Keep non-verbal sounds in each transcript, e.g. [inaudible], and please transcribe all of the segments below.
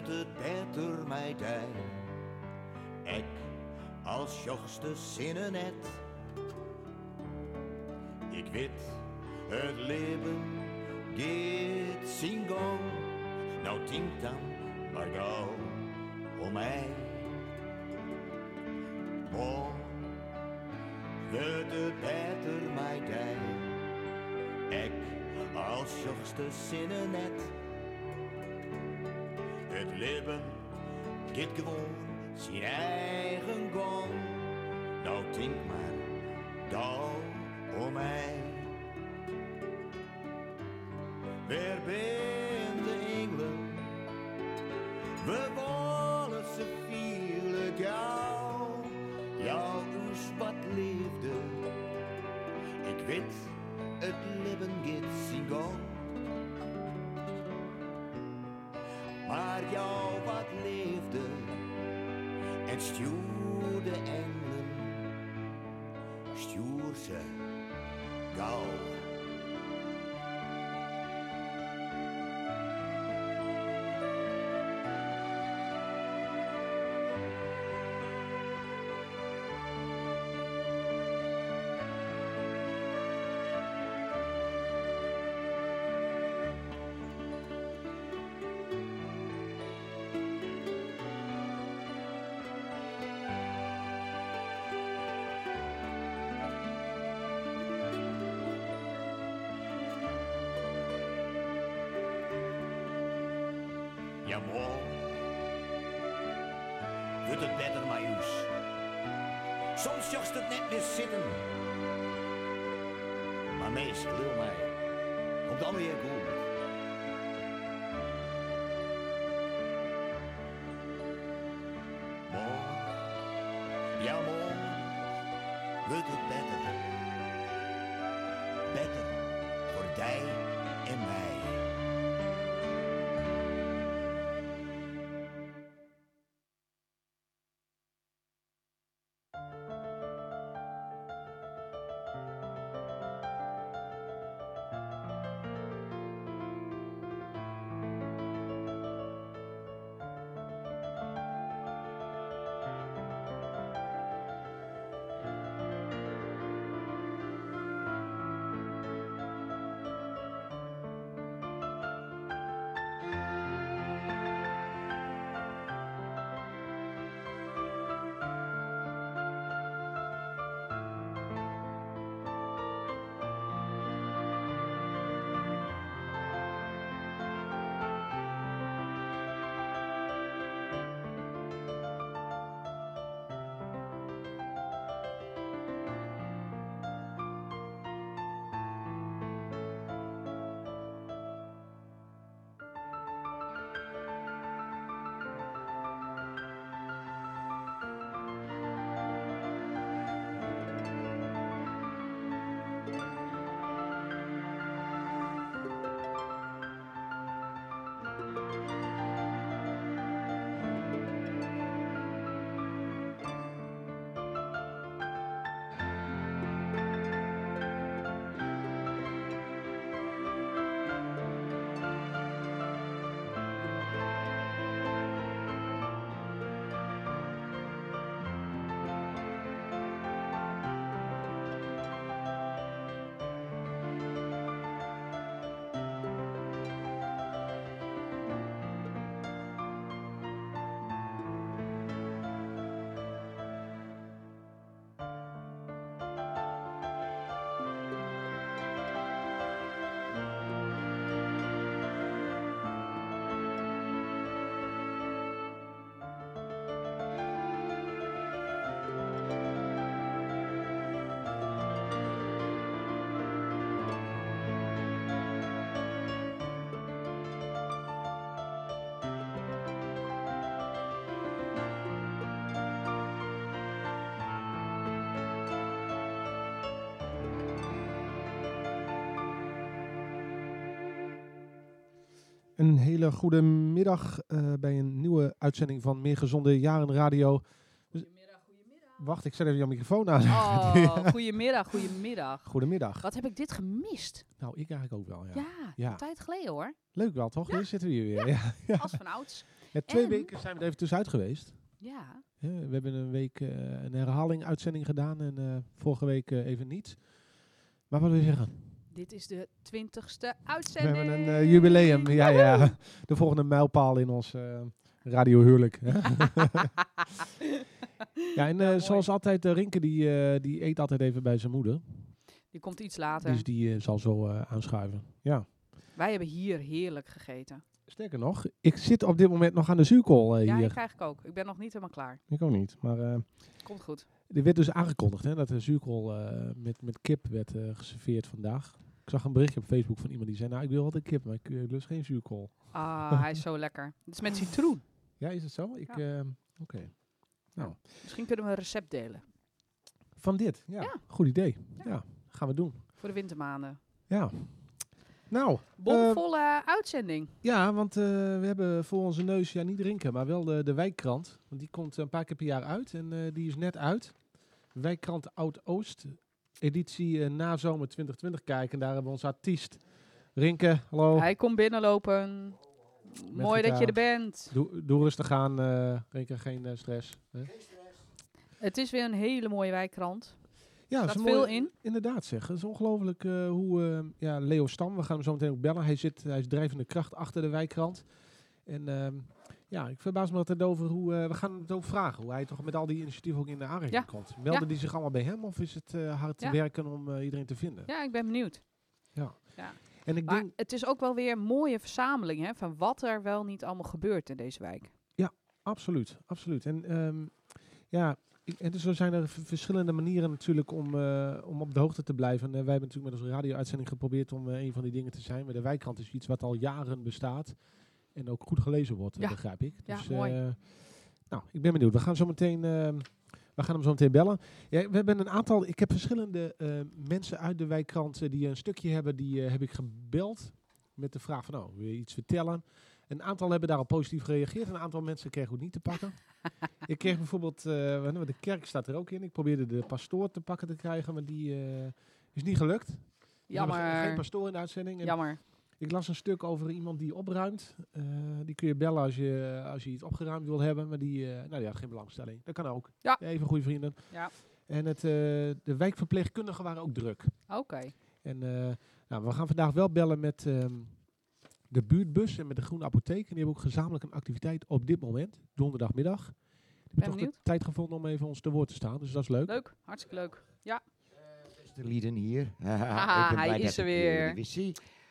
wordt het beter mij dij. Ik als jochste zinnen net. Ik weet, het leven zijn gang. Nou denk dan maar gauw om mij. Morgen wordt het beter mij dij. Ik als jochste zinnen net. Leven gaat gewoon zijn eigen gang. Nou denk maar gauw om mij. Waar ben de engelen? We jou wat leefde en stuurde engelen, stuur ze gauw. Ja, morgen wordt het beter, Majoes. Soms jocht het net meer zitten. Maar meestal, wil mij, komt dan weer goed. Een hele goede middag eh, bij een nieuwe uitzending van Meer Gezonde Jaren Radio. Goedemiddag, goedemiddag. Wacht, ik zet even jouw microfoon aan. Oh, [laughs] goedemiddag, goedemiddag. Goedemiddag. Wat heb ik dit gemist? Nou, ik eigenlijk ook wel, ja. Ja, Ja. een tijd geleden hoor. Leuk wel, toch? Hier zitten we hier weer. Ja. [laughs] Ja. Als van ouds. Ja, twee En- weken zijn we er even tussenuit geweest. Ja, Ja, we hebben een week eh, een herhaling uitzending gedaan en eh, vorige week even niet. Maar wat wil je zeggen? Dit is de twintigste We uitzending. hebben een eh, jubileum. Ja, ja. De volgende mijlpaal in ons radio huwelijk. [laughs] ja, en eh, zoals altijd, uh, Rinke die, die eet altijd even bij zijn moeder. Die komt iets later. Dus die zal zo aanschuiven. Ja. Wij hebben hier heerlijk gegeten. Sterker nog, ik zit op dit moment nog aan de zuurkool Ja, hier. ik eigenlijk ook. Ik ben nog niet helemaal klaar. Ik ook niet. Maar Komt goed. Er werd dus aangekondigd hè, dat de zuurkool eh, met, met kip werd eh, geserveerd vandaag. Ik zag een berichtje op Facebook van iemand die zei, nou ik wil altijd kip, maar ik eh, lust geen zuurkool. Ah, hij is zo lekker. [laughs] Het is met citroen. Ja, is het zo? Ik, Ja. eh, Oké. Nou, Misschien kunnen we een recept delen. van dit. Ja, Ja. goed idee. Ja. Ja. gaan we doen. Voor de wintermaanden. Ja. Nou, Bomvolle uitzending. ja, want we hebben voor onze neus, ja niet Rinken, maar wel de, de Wijkkrant. Want die komt een paar keer per jaar uit en die is net uit. Wijkkrant Oud-Oost, editie eh, na zomer 2020 kijken. En daar hebben we onze artiest Rinke. Hallo. Hij komt binnenlopen. Mooi dat je er bent. Doe, doe rustig aan, eh Rinke, geen eh, stress. Hè? Het is weer een hele mooie wijkkrant. Ja, Er staat veel mooi- in. Inderdaad zeg. Het is ongelooflijk eh, hoe eh, ja, Leo Stam, we gaan hem zo meteen ook bellen. Hij, zit, hij is drijvende kracht achter de wijkkrant. En ehm, ja, ik verbaas me altijd over hoe, eh, we gaan het ook vragen, hoe hij toch met al die initiatieven ook in de aanraking Ja. komt. Melden die zich allemaal bij hem of is het eh, hard Ja. werken om eh, iedereen te vinden? Ja, ik ben benieuwd. En ik Maar denk, het is ook wel weer een mooie verzameling hè, van wat er wel niet allemaal gebeurt in deze wijk. absoluut, absoluut. En ehm, ja, en dus zo zijn er verschillende manieren natuurlijk om, om op de hoogte te blijven. En, wij hebben natuurlijk met onze radio-uitzending geprobeerd om een van die dingen te zijn. Maar de wijkkrant is iets wat al jaren bestaat en ook goed gelezen wordt, Ja. begrijp ik. Ja, Dus, mooi. eh, nou, ik ben benieuwd. We gaan zo meteen, ehm, we gaan hem zo meteen bellen. Ja, we hebben een aantal, ik heb verschillende eh, mensen uit de wijkkrant eh, die een stukje hebben, die heb ik gebeld met de vraag van, nou, wil je iets vertellen? Een aantal hebben daarop positief gereageerd. Een aantal mensen kregen het niet te pakken. [laughs] ik kreeg bijvoorbeeld, de kerk staat er ook in. Ik probeerde de pastoor te pakken te krijgen, maar die is niet gelukt. Ge- Geen Jammer. pastoor in de uitzending. En Jammer. Ik las een stuk over iemand die opruimt. Eh, die kun je bellen als je, als je iets opgeruimd wil hebben. Maar die, eh, nou, die had geen belangstelling. Dat kan ook. Ja. Even goede vrienden. Ja. En het, eh, de wijkverpleegkundigen waren ook druk. Oké. En eh, nou, we gaan vandaag wel bellen met ehm, de buurtbus en met de Groene Apotheek. En die hebben ook gezamenlijk een activiteit op dit moment, donderdagmiddag. Die hebben Ben toch de tijd gevonden om even ons te woord te staan. Dus dat is leuk. Leuk. Hartstikke leuk. De lieden hier. Haha, [laughs] ik ben hij blij is dat er ik, weer.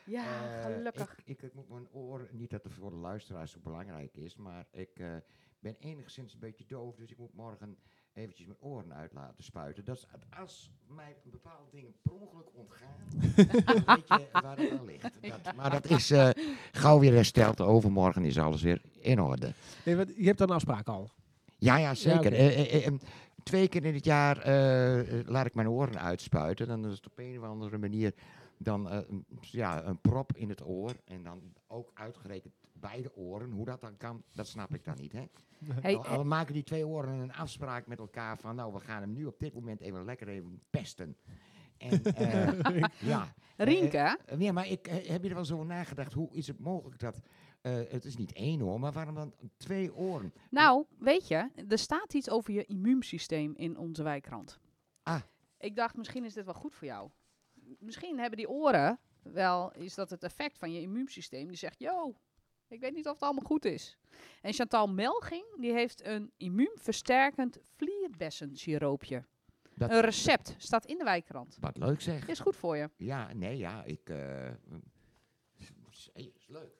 Ja, Eh, gelukkig. Ik, ik, moet mijn oor, niet dat het voor de luisteraars zo belangrijk is, maar ik eh, ben enigszins een beetje doof, dus ik moet morgen eventjes mijn oren uit laten spuiten. Dat is, als mij bepaalde dingen per ongeluk ontgaan, [laughs] dan weet je waar het aan ligt. Dat, maar dat is eh, gauw weer hersteld. Overmorgen is alles weer in orde. Nee, wat, je hebt dan een afspraak al. Ja, ja, zeker. twee keer in het jaar laat ik mijn oren uitspuiten. Dan is het op een of andere manier dan eh, een- ja, een prop in het oor. En dan ook uitgerekend beide oren. Hoe dat dan kan, dat snap ik dan niet. Hè? Hey, al, al maken die twee oren een afspraak met elkaar van... nou, we gaan hem nu op dit moment even lekker even pesten. En eh, [laughs] ja, Rienke, eh, ja, maar ik, eh, heb je er wel zo over nagedacht? Hoe is het mogelijk dat... eh, het is niet één oor, maar waarom dan twee oren? nou, weet je, er staat iets over je immuunsysteem in onze wijkrant. Ah. Ik dacht, misschien is dit wel goed voor jou. Misschien hebben die oren wel, is dat het effect van je immuunsysteem. Die zegt, yo, ik weet niet of het allemaal goed is. En Chantal Melging, die heeft een immuunversterkend vlierbessensiroopje. Dat- Een recept, staat in de wijkrant. Wat leuk zeg. Is goed voor je. Ja, nee, ja, ik. eh, is, leuk.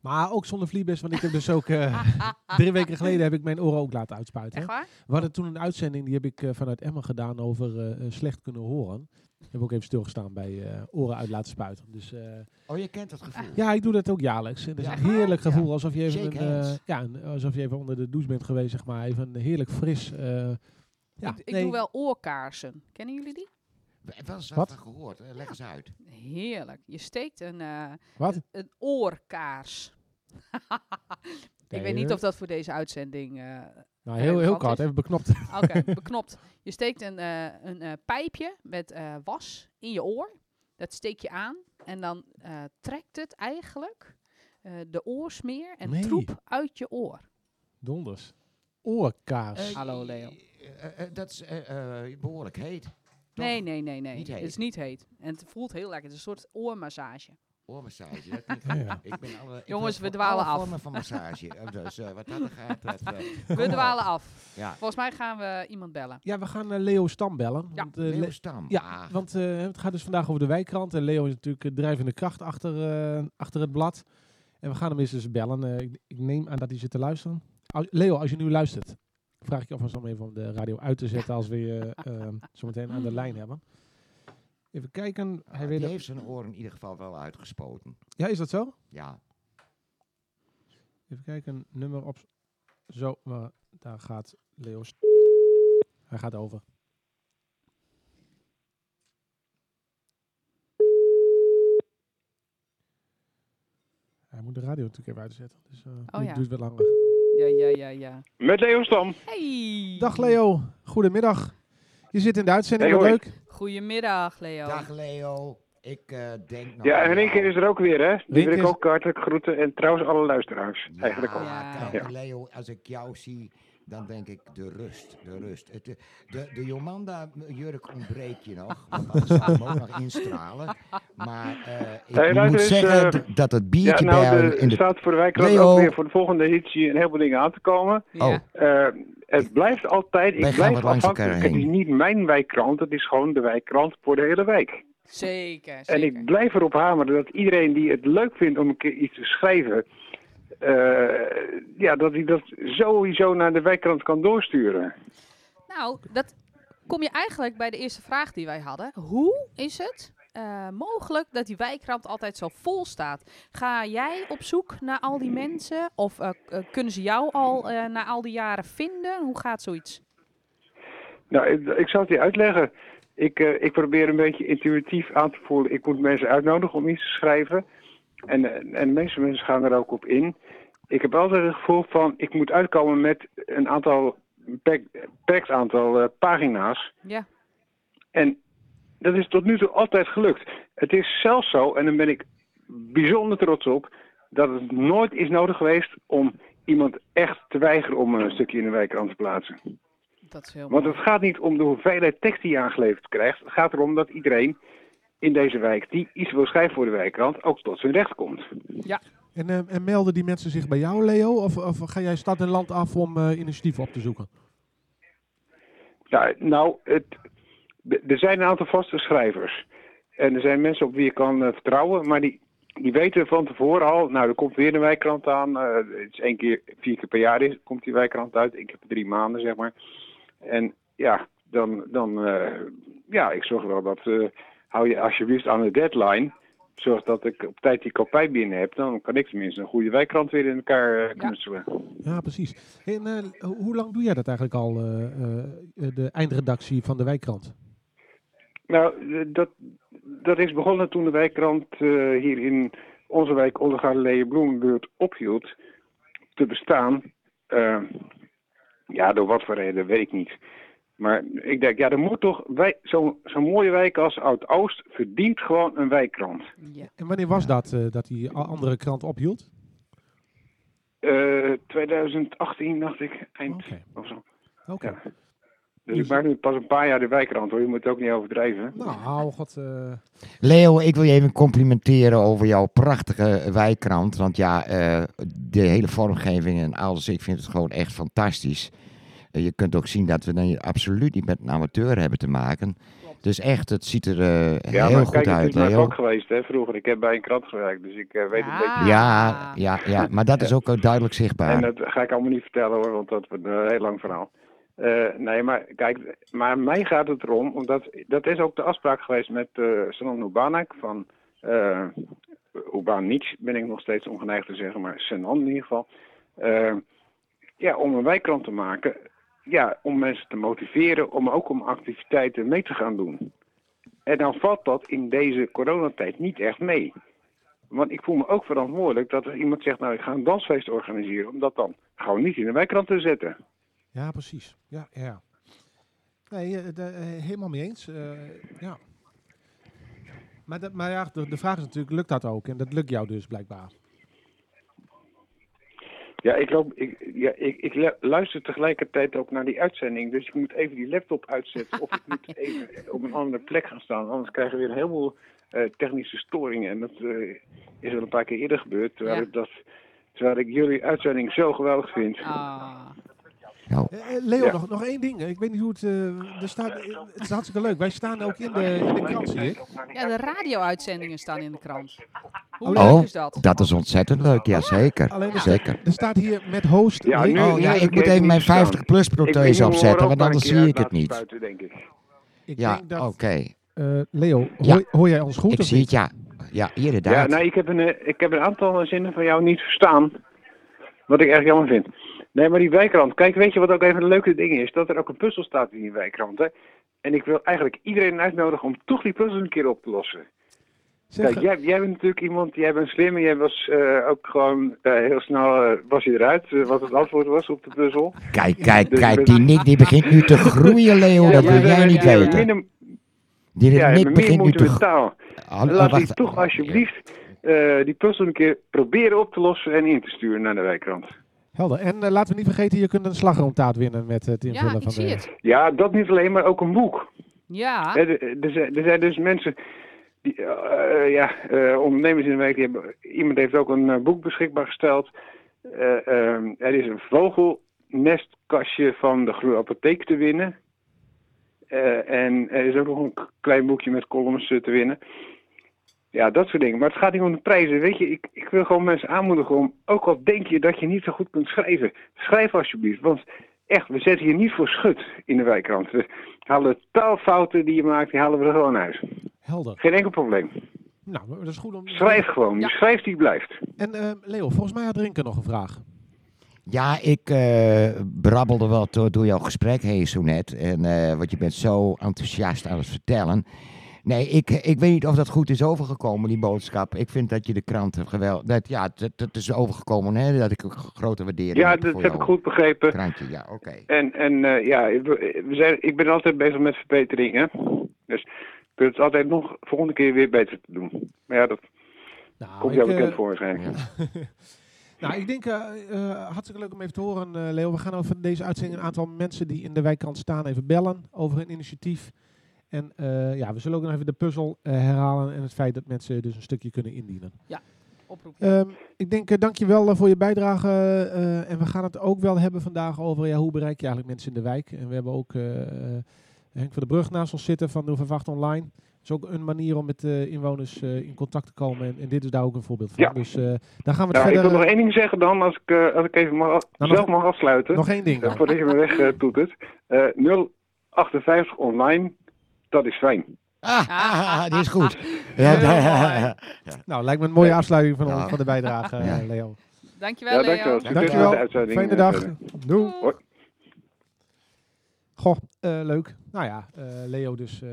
Maar ook zonder vliebes, want ik heb dus ook... eh, [laughs] drie weken geleden heb ik mijn oren ook laten uitspuiten. Echt waar? We hadden toen een uitzending, die heb ik eh, vanuit Emmen gedaan over slecht kunnen horen. Ik heb ook even stilgestaan bij eh, oren uit laten spuiten. Dus eh, Oh, je kent dat gevoel. ja, ik doe dat ook jaarlijks. En dat is Ja. een heerlijk Ja. gevoel, alsof je even, een, eh, ja, een- alsof je even onder de douche bent geweest, zeg maar. Even een heerlijk fris... eh, ja, ik ik nee, doe wel oorkaarsen. Kennen jullie die? We hebben wel eens Wat? gehoord. hè? Leg eens uit. Heerlijk. Je steekt een, eh, Wat? een, een oorkaars. [laughs] ik weet niet of dat voor deze uitzending... eh, Nou, heel, heel kort, even beknopt. [laughs] Oké, beknopt. Je steekt een, eh, een eh, pijpje met eh, was in je oor. Dat steek je aan. En dan eh, trekt het eigenlijk eh, de oorsmeer en Nee. troep uit je oor. Donders. Oorkaars. Hallo, Leo. dat is eh, eh, behoorlijk heet. Toch? Nee, nee, nee, nee. Niet Het is niet heet. En het voelt heel lekker. Het is een soort oormassage. Oormassage. Dat Ja. Ik ben alle, ik Jongens, we dwalen alle af. vormen van massage. Eh, dus eh, wat dat gaat. Dat, eh, We dwalen op. af. Ja. Volgens mij gaan we iemand bellen. Ja, we gaan Leo Stam bellen. Ja. Want, Leo Le- Stam. ja, Ah, want eh, het gaat dus vandaag over de wijkrant. En Leo is natuurlijk de drijvende kracht achter, eh, achter het blad. En we gaan hem eens dus bellen. Ik, ik neem aan dat hij zit te luisteren. Leo, als je nu luistert, vraag ik je alvast om even om de radio uit te zetten als we je zo meteen aan de lijn hebben. Even kijken. Hij weet heeft zijn oor in ieder geval wel uitgespoten. Ja, is dat zo? Ja. Even kijken, nummer op. Zo, maar daar gaat Leo. Hij gaat over. Hij moet de radio natuurlijk even uitzetten. Dus eh Oh ja. duurt wat langer. Ja, ja, ja, ja. Met Leo Stam. Hey! Dag Leo, goedemiddag. Je zit in de uitzending, Hey, wat leuk. Goedemiddag, Leo. Dag Leo. Ik eh, denk nog Ja, en Rinke jou. is er ook weer, hè? Die wil ik is- ook hartelijk groeten. En trouwens alle luisteraars, Ja, eigenlijk ook. Ja. kijk, Ja. Leo, als ik jou zie, dan denk ik de rust, de rust. Het, eh, de, de Jomanda-jurk ontbreekt je nog, want anders zou ik hem ook nog instralen. Maar eh, ik Hey, moet zeggen eh, dat het Ja, biertje nou, bij de, in de... staat voor de Leo. ook weer voor de volgende editie een heleboel dingen aan te komen. Ja. Oh. Eh, het blijft altijd, ik blijf afhankelijk. Het is niet mijn wijkkrant, het is gewoon de wijkkrant voor de hele wijk. Zeker, En zeker. ik blijf erop hameren dat iedereen die het leuk vindt om een keer iets te schrijven, eh, ja, dat hij dat sowieso naar de wijkkrant kan doorsturen. Nou, dat kom je eigenlijk bij de eerste vraag die wij hadden. Hoe is het eh, mogelijk dat die wijkrant altijd zo vol staat? Ga jij op zoek naar al die mensen? Of eh, eh, kunnen ze jou al eh, na al die jaren vinden? Hoe gaat zoiets? Nou, ik, ik zal het je uitleggen. Ik, eh, ik probeer een beetje intuïtief aan te voelen. Ik moet mensen uitnodigen om iets te schrijven. En, en de meeste mensen gaan er ook op in. Ik heb altijd het gevoel van, ik moet uitkomen met een aantal, beperkt aantal eh, pagina's. Ja, En dat is tot nu toe altijd gelukt. Het is zelfs zo, en daar ben ik bijzonder trots op, dat het nooit is nodig geweest om iemand echt te weigeren om een stukje in de wijkrand te plaatsen. dat is heel Want het gaat niet om de hoeveelheid tekst die je aangeleverd krijgt. Het gaat erom dat iedereen in deze wijk die iets wil schrijven voor de wijkrand ook tot zijn recht komt. En, eh, en melden die mensen zich bij jou, Leo? Of, of ga jij stad en land af om eh initiatief op te zoeken? Ja, nou, het, er zijn een aantal vaste schrijvers. En er zijn mensen op wie je kan eh, vertrouwen, maar die, die weten van tevoren al, nou, er komt weer een wijkrant aan. eh, het is één keer, vier keer per jaar is, komt die wijkrant uit. Ik heb drie maanden, zeg maar. En ja, dan, dan eh, ja, ik zorg wel dat, eh, hou je alsjeblieft aan de deadline. Zorg dat ik op tijd die kopij binnen heb. Dan kan ik tenminste een goede wijkrant weer in elkaar eh, knutselen. Ja, precies. En, eh, ho- hoe lang doe jij dat eigenlijk al, eh, eh, de eindredactie van de wijkrant? Nou, dat, dat is begonnen toen de wijkkrant eh, hier in onze wijk Oldegaarde Bloemenbuurt ophield te bestaan. Ja, door wat voor reden, weet ik niet. Maar ik denk, ja, er moet toch, wij- zo'n zo'n mooie wijk als Oud-Oost verdient gewoon een wijkkrant. Ja. En wanneer was dat, eh, dat die andere krant ophield? Eh 2018, dacht ik, eind Oké. of zo. Oké. Ja. Dus ik maak nu pas een paar jaar de wijkkrant hoor, je moet het ook niet overdrijven. Nou, god. eh, Leo, ik wil je even complimenteren over jouw prachtige wijkrant. Want ja, eh, de hele vormgeving en alles, ik vind het gewoon echt fantastisch. Eh, je kunt ook zien dat we dan absoluut niet met een amateur hebben te maken. Dus echt, het ziet er eh, Ja, heel maar goed kijk, het uit, is mijn Leo. vak geweest hè, vroeger. Ik heb bij een krant gewerkt, dus ik eh, weet een Ja. beetje Ja, ja, ja, maar dat is ook duidelijk zichtbaar. En dat ga ik allemaal niet vertellen hoor, want dat wordt een heel lang verhaal. Nee, maar kijk, maar mij gaat het erom, omdat dat is ook de afspraak geweest met uh, Sanon Ubanak van uh, Ubanic, ben ik nog steeds ongeneigd te zeggen, maar Sanon in ieder geval. Uh, ja, om een wijkkrant te maken, ja, om mensen te motiveren, om ook om activiteiten mee te gaan doen. En dan valt dat in deze coronatijd niet echt mee. Want ik voel me ook verantwoordelijk dat er iemand zegt, nou ik ga een dansfeest organiseren, om dat dan gewoon niet in de wijkrant te zetten. Ja, precies. Ja, ja. Nee, de, uh, helemaal mee eens. Uh, ja. Maar, maar ja, de, de, vraag is natuurlijk, lukt dat ook? En dat lukt jou dus blijkbaar. Ja, ik, loop, ik, ja, ik, ik lu- luister tegelijkertijd ook naar die uitzending. Dus ik moet even die laptop uitzetten. of ik moet even [laughs] op een andere plek gaan staan. Anders krijgen we weer een heleboel eh, technische storingen. En dat eh, is al een paar keer eerder gebeurd. Terwijl, Ja. ik, dat, terwijl ik jullie uitzending zo geweldig vind. Ah. Eh, Leo, Ja. nog, nog één ding. Ik weet niet hoe het... eh, er staat, eh, het is hartstikke leuk. Wij staan ook in de, in de krant, zie ik. Ja, de radio-uitzendingen staan in de krant. Hoe Oh. leuk is dat? dat is ontzettend leuk, ja zeker. Alleen er, Zeker. er staat hier met host... Ja, nu- Oh ja, ik moet even mijn niet verstaan. 50 plus Ik weet niet prothese hoe we opzetten, want anders zie ik het niet. spuiten, denk ik. ik Ja, denk dat... oké. eh, Leo, Ja. hoor, hoor jij ons goed Ik of zie niet? het, ja. Ja, Ja, inderdaad. nou, ik heb, een, ik heb een aantal zinnen van jou niet verstaan. Wat ik erg jammer vind. Nee, maar die wijkrand. Kijk, weet je wat ook even een leuke ding is? Dat er ook een puzzel staat in die wijkrand. Hè? En ik wil eigenlijk iedereen uitnodigen om toch die puzzel een keer op te lossen. Zeg, Kijk, jij, jij bent natuurlijk iemand, jij bent slim en jij was eh, ook gewoon eh, heel snel eh, was je eruit wat het antwoord was op de puzzel. Kijk, kijk, Dus kijk. Die Nick die begint nu te groeien, Leo. Ja, Dat wil jij niet ja, weten. Minder, Die ja, Nick begint nu te groeien. Laat die toch alsjeblieft die puzzel een keer proberen op te lossen en in te sturen naar de wijkrand. Helder. En eh, laten we niet vergeten, je kunt een slagroomtaart winnen met het invullen Ja, ik van zie de... het. Ja, dat niet alleen, maar ook een boek. Ja, Er, er zijn- er zijn dus mensen, die, eh, ja, eh, ondernemers in de wijk, die hebben, iemand heeft ook een eh, boek beschikbaar gesteld. Eh, ehm, er is een vogelnestkastje van de Groene Apotheek te winnen. Eh, en er is ook nog een klein boekje met columns eh, te winnen. Ja, dat soort dingen. Maar het gaat niet om de prijzen. Weet je, ik, ik wil gewoon mensen aanmoedigen om, ook al denk je dat je niet zo goed kunt schrijven, schrijf alsjeblieft. Want echt, we zetten hier niet voor schut in de wijkrand. We halen taalfouten die je maakt, die halen we er gewoon uit. Helder. Geen enkel probleem. Nou, dat is goed om... Schrijf gewoon. Ja. Je schrijft die blijft. En eh, Leo, volgens mij had Rinke nog een vraag. Ja, ik eh, brabbelde wel door, door jouw gesprek heen zo net. En, eh, want je bent zo enthousiast aan het vertellen. Nee, ik, ik weet niet of dat goed is overgekomen, die boodschap. Ik vind dat je de krant geweldig... Dat, ja, dat, dat is overgekomen, hè. Dat ik een grote waardering Ja, heb dat voor heb ik goed begrepen. krantje. Ja, oké. En, en eh, ja, we zijn, ik ben altijd bezig met verbeteringen. Dus ik wil het altijd nog volgende keer weer beter te doen. Maar ja, dat Nou, komt jou eh, bekend voor waarschijnlijk. Ja. [laughs] Nou, ik denk, eh, eh, hartstikke leuk om even te horen, eh, Leo. We gaan over deze uitzending een aantal mensen die in de wijkkant staan even bellen over een initiatief. En eh, ja, we zullen ook nog even de puzzel eh, herhalen en het feit dat mensen dus een stukje kunnen indienen. oproep. Ehm, ik denk, uh, dankjewel uh, voor je bijdrage. eh, en we gaan het ook wel hebben vandaag over ja, hoe bereik je eigenlijk mensen in de wijk. En we hebben ook Henk van de Brug naast ons zitten van 058 Online. Dat is ook een manier om met eh, inwoners eh, in contact te komen. En, en dit is daar ook een voorbeeld van. Ja. Dus eh, daar gaan we het Nou, ik wil nog één ding zeggen dan, als ik, eh, als ik even mag, Nou, nog- zelf mag afsluiten. nog één ding dan. voordat je me weg toetert. Eh 058 online, dat is fijn. Ah, ah, ah, die is goed. [laughs] Ja, Ja, Nou, lijkt me een mooie afsluiting van, ons, van de bijdrage, eh, Ja. Leo. Dankjewel, Ja, Leo. dankjewel. Succes Dankjewel. uitzending. Fijne dag. Doei. Hoi. Goh, eh, leuk. Nou ja, eh, Leo dus, eh,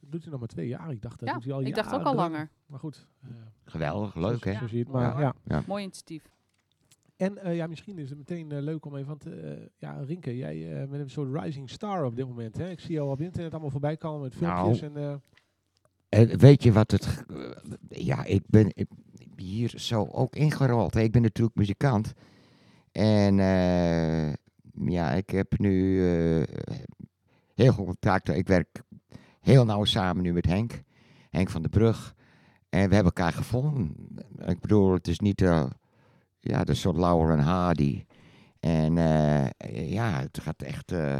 doet hij nog maar twee jaar. Ik dacht, dat Ja, doet hij al ik dacht ook al langer. Maar goed. eh, Geweldig, leuk hè? Zo zie je het maar, ja. Mooi initiatief. En eh, ja, misschien is het meteen eh, leuk om even, want eh, ja, Rinke, jij bent een soort rising star op dit moment. Hè? Ik zie jou op internet allemaal voorbij komen met filmpjes. Nou. En, En weet je wat het... ja, ik ben ik- hier zo ook ingerold. hè. Ik ben natuurlijk muzikant. En ja, ik heb nu heel goed contact. Ik werk heel nauw samen nu met Henk. Henk van der Brug. En we hebben elkaar gevonden. Ik bedoel, het is niet... ja, de soort Lauer en Hardy. En eh, ja, het gaat echt eh,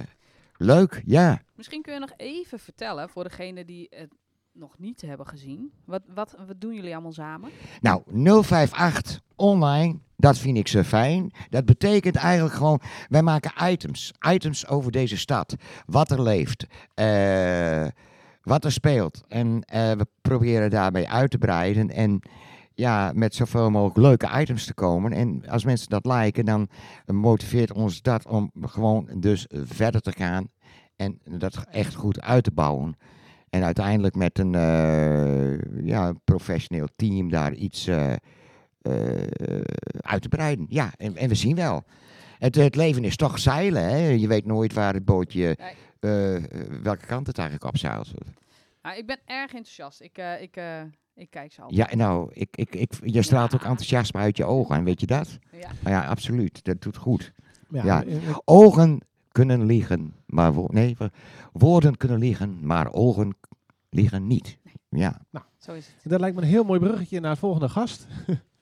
leuk, ja. Misschien kun je nog even vertellen voor degenen die het nog niet hebben gezien. Wat, wat, wat doen jullie allemaal samen? Nou, 058 online, dat vind ik zo fijn. Dat betekent eigenlijk gewoon, wij maken items. Items over deze stad. Wat er leeft. eh, wat er speelt. En we proberen daarmee uit te breiden. En ja, met zoveel mogelijk leuke items te komen. En als mensen dat liken, dan motiveert ons dat om gewoon dus verder te gaan. En dat echt goed uit te bouwen. En uiteindelijk met een eh, ja, professioneel team daar iets eh, eh, uit te breiden. Ja, en, en we zien wel. Het, het leven is toch zeilen, hè? Je weet nooit waar het bootje, welke kant het eigenlijk op zeilt. Nou, ik ben erg enthousiast. Ik, ik, Ik kijk ze altijd. Ja, nou, ik, ik, ik, je straalt ook enthousiasme uit je ogen en weet je dat? Ja. Nou ja, absoluut. Dat doet goed. Ja, Ja. eh, eh, Ogen kunnen liegen, maar wo- nee, wo- woorden kunnen liegen, maar ogen liegen niet. Ja. Zo is het. dat lijkt me een heel mooi bruggetje naar het volgende gast.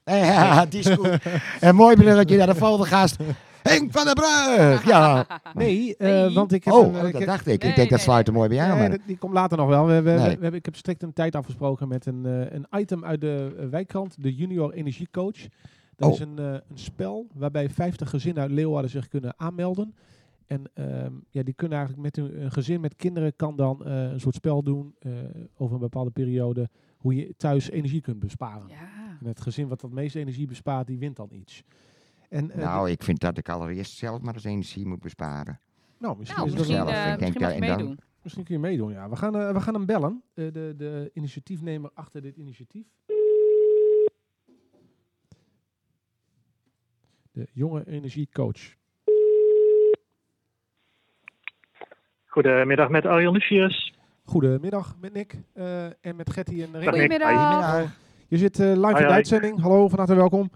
Ja, die is goed. [laughs] Een mooi bruggetje naar de volgende gast. Henk van der Brug. Ja. [laughs] Nee, eh, Nee. want ik heb Oh, een, eh, ik dat heb- dacht ik. Nee, ik denk dat nee, sluit er mooi bij aan. Nee, maar- dat- die komt later nog wel. We, we, we- Nee. we hebben, ik heb strikt een tijd afgesproken met een, eh, een item uit de wijkkrant, de Junior Energiecoach. Dat Oh. is een, eh, een spel waarbij 50 gezinnen uit Leeuwarden zich kunnen aanmelden. En ehm, ja, die kunnen eigenlijk met een, een gezin met kinderen kan dan eh, een soort spel doen eh, over een bepaalde periode hoe je thuis energie kunt besparen. Ja. En het gezin wat het meeste energie bespaart, die wint dan iets. En, eh, Nou, ik vind dat ik allereerst zelf maar eens energie moet besparen. nou, misschien, Nou, is misschien, zelf. eh, Ik denk misschien mag je dat- en dan- meedoen. Misschien kun je meedoen, ja. We gaan, eh, we gaan hem bellen. Eh, de, de initiatiefnemer achter dit initiatief. De jonge energiecoach. Goedemiddag met Arjan Lucius. Goedemiddag met Nick eh, en met Getty en Rick. Goedemiddag. Je zit eh, live in de uitzending. Hallo, van harte welkom.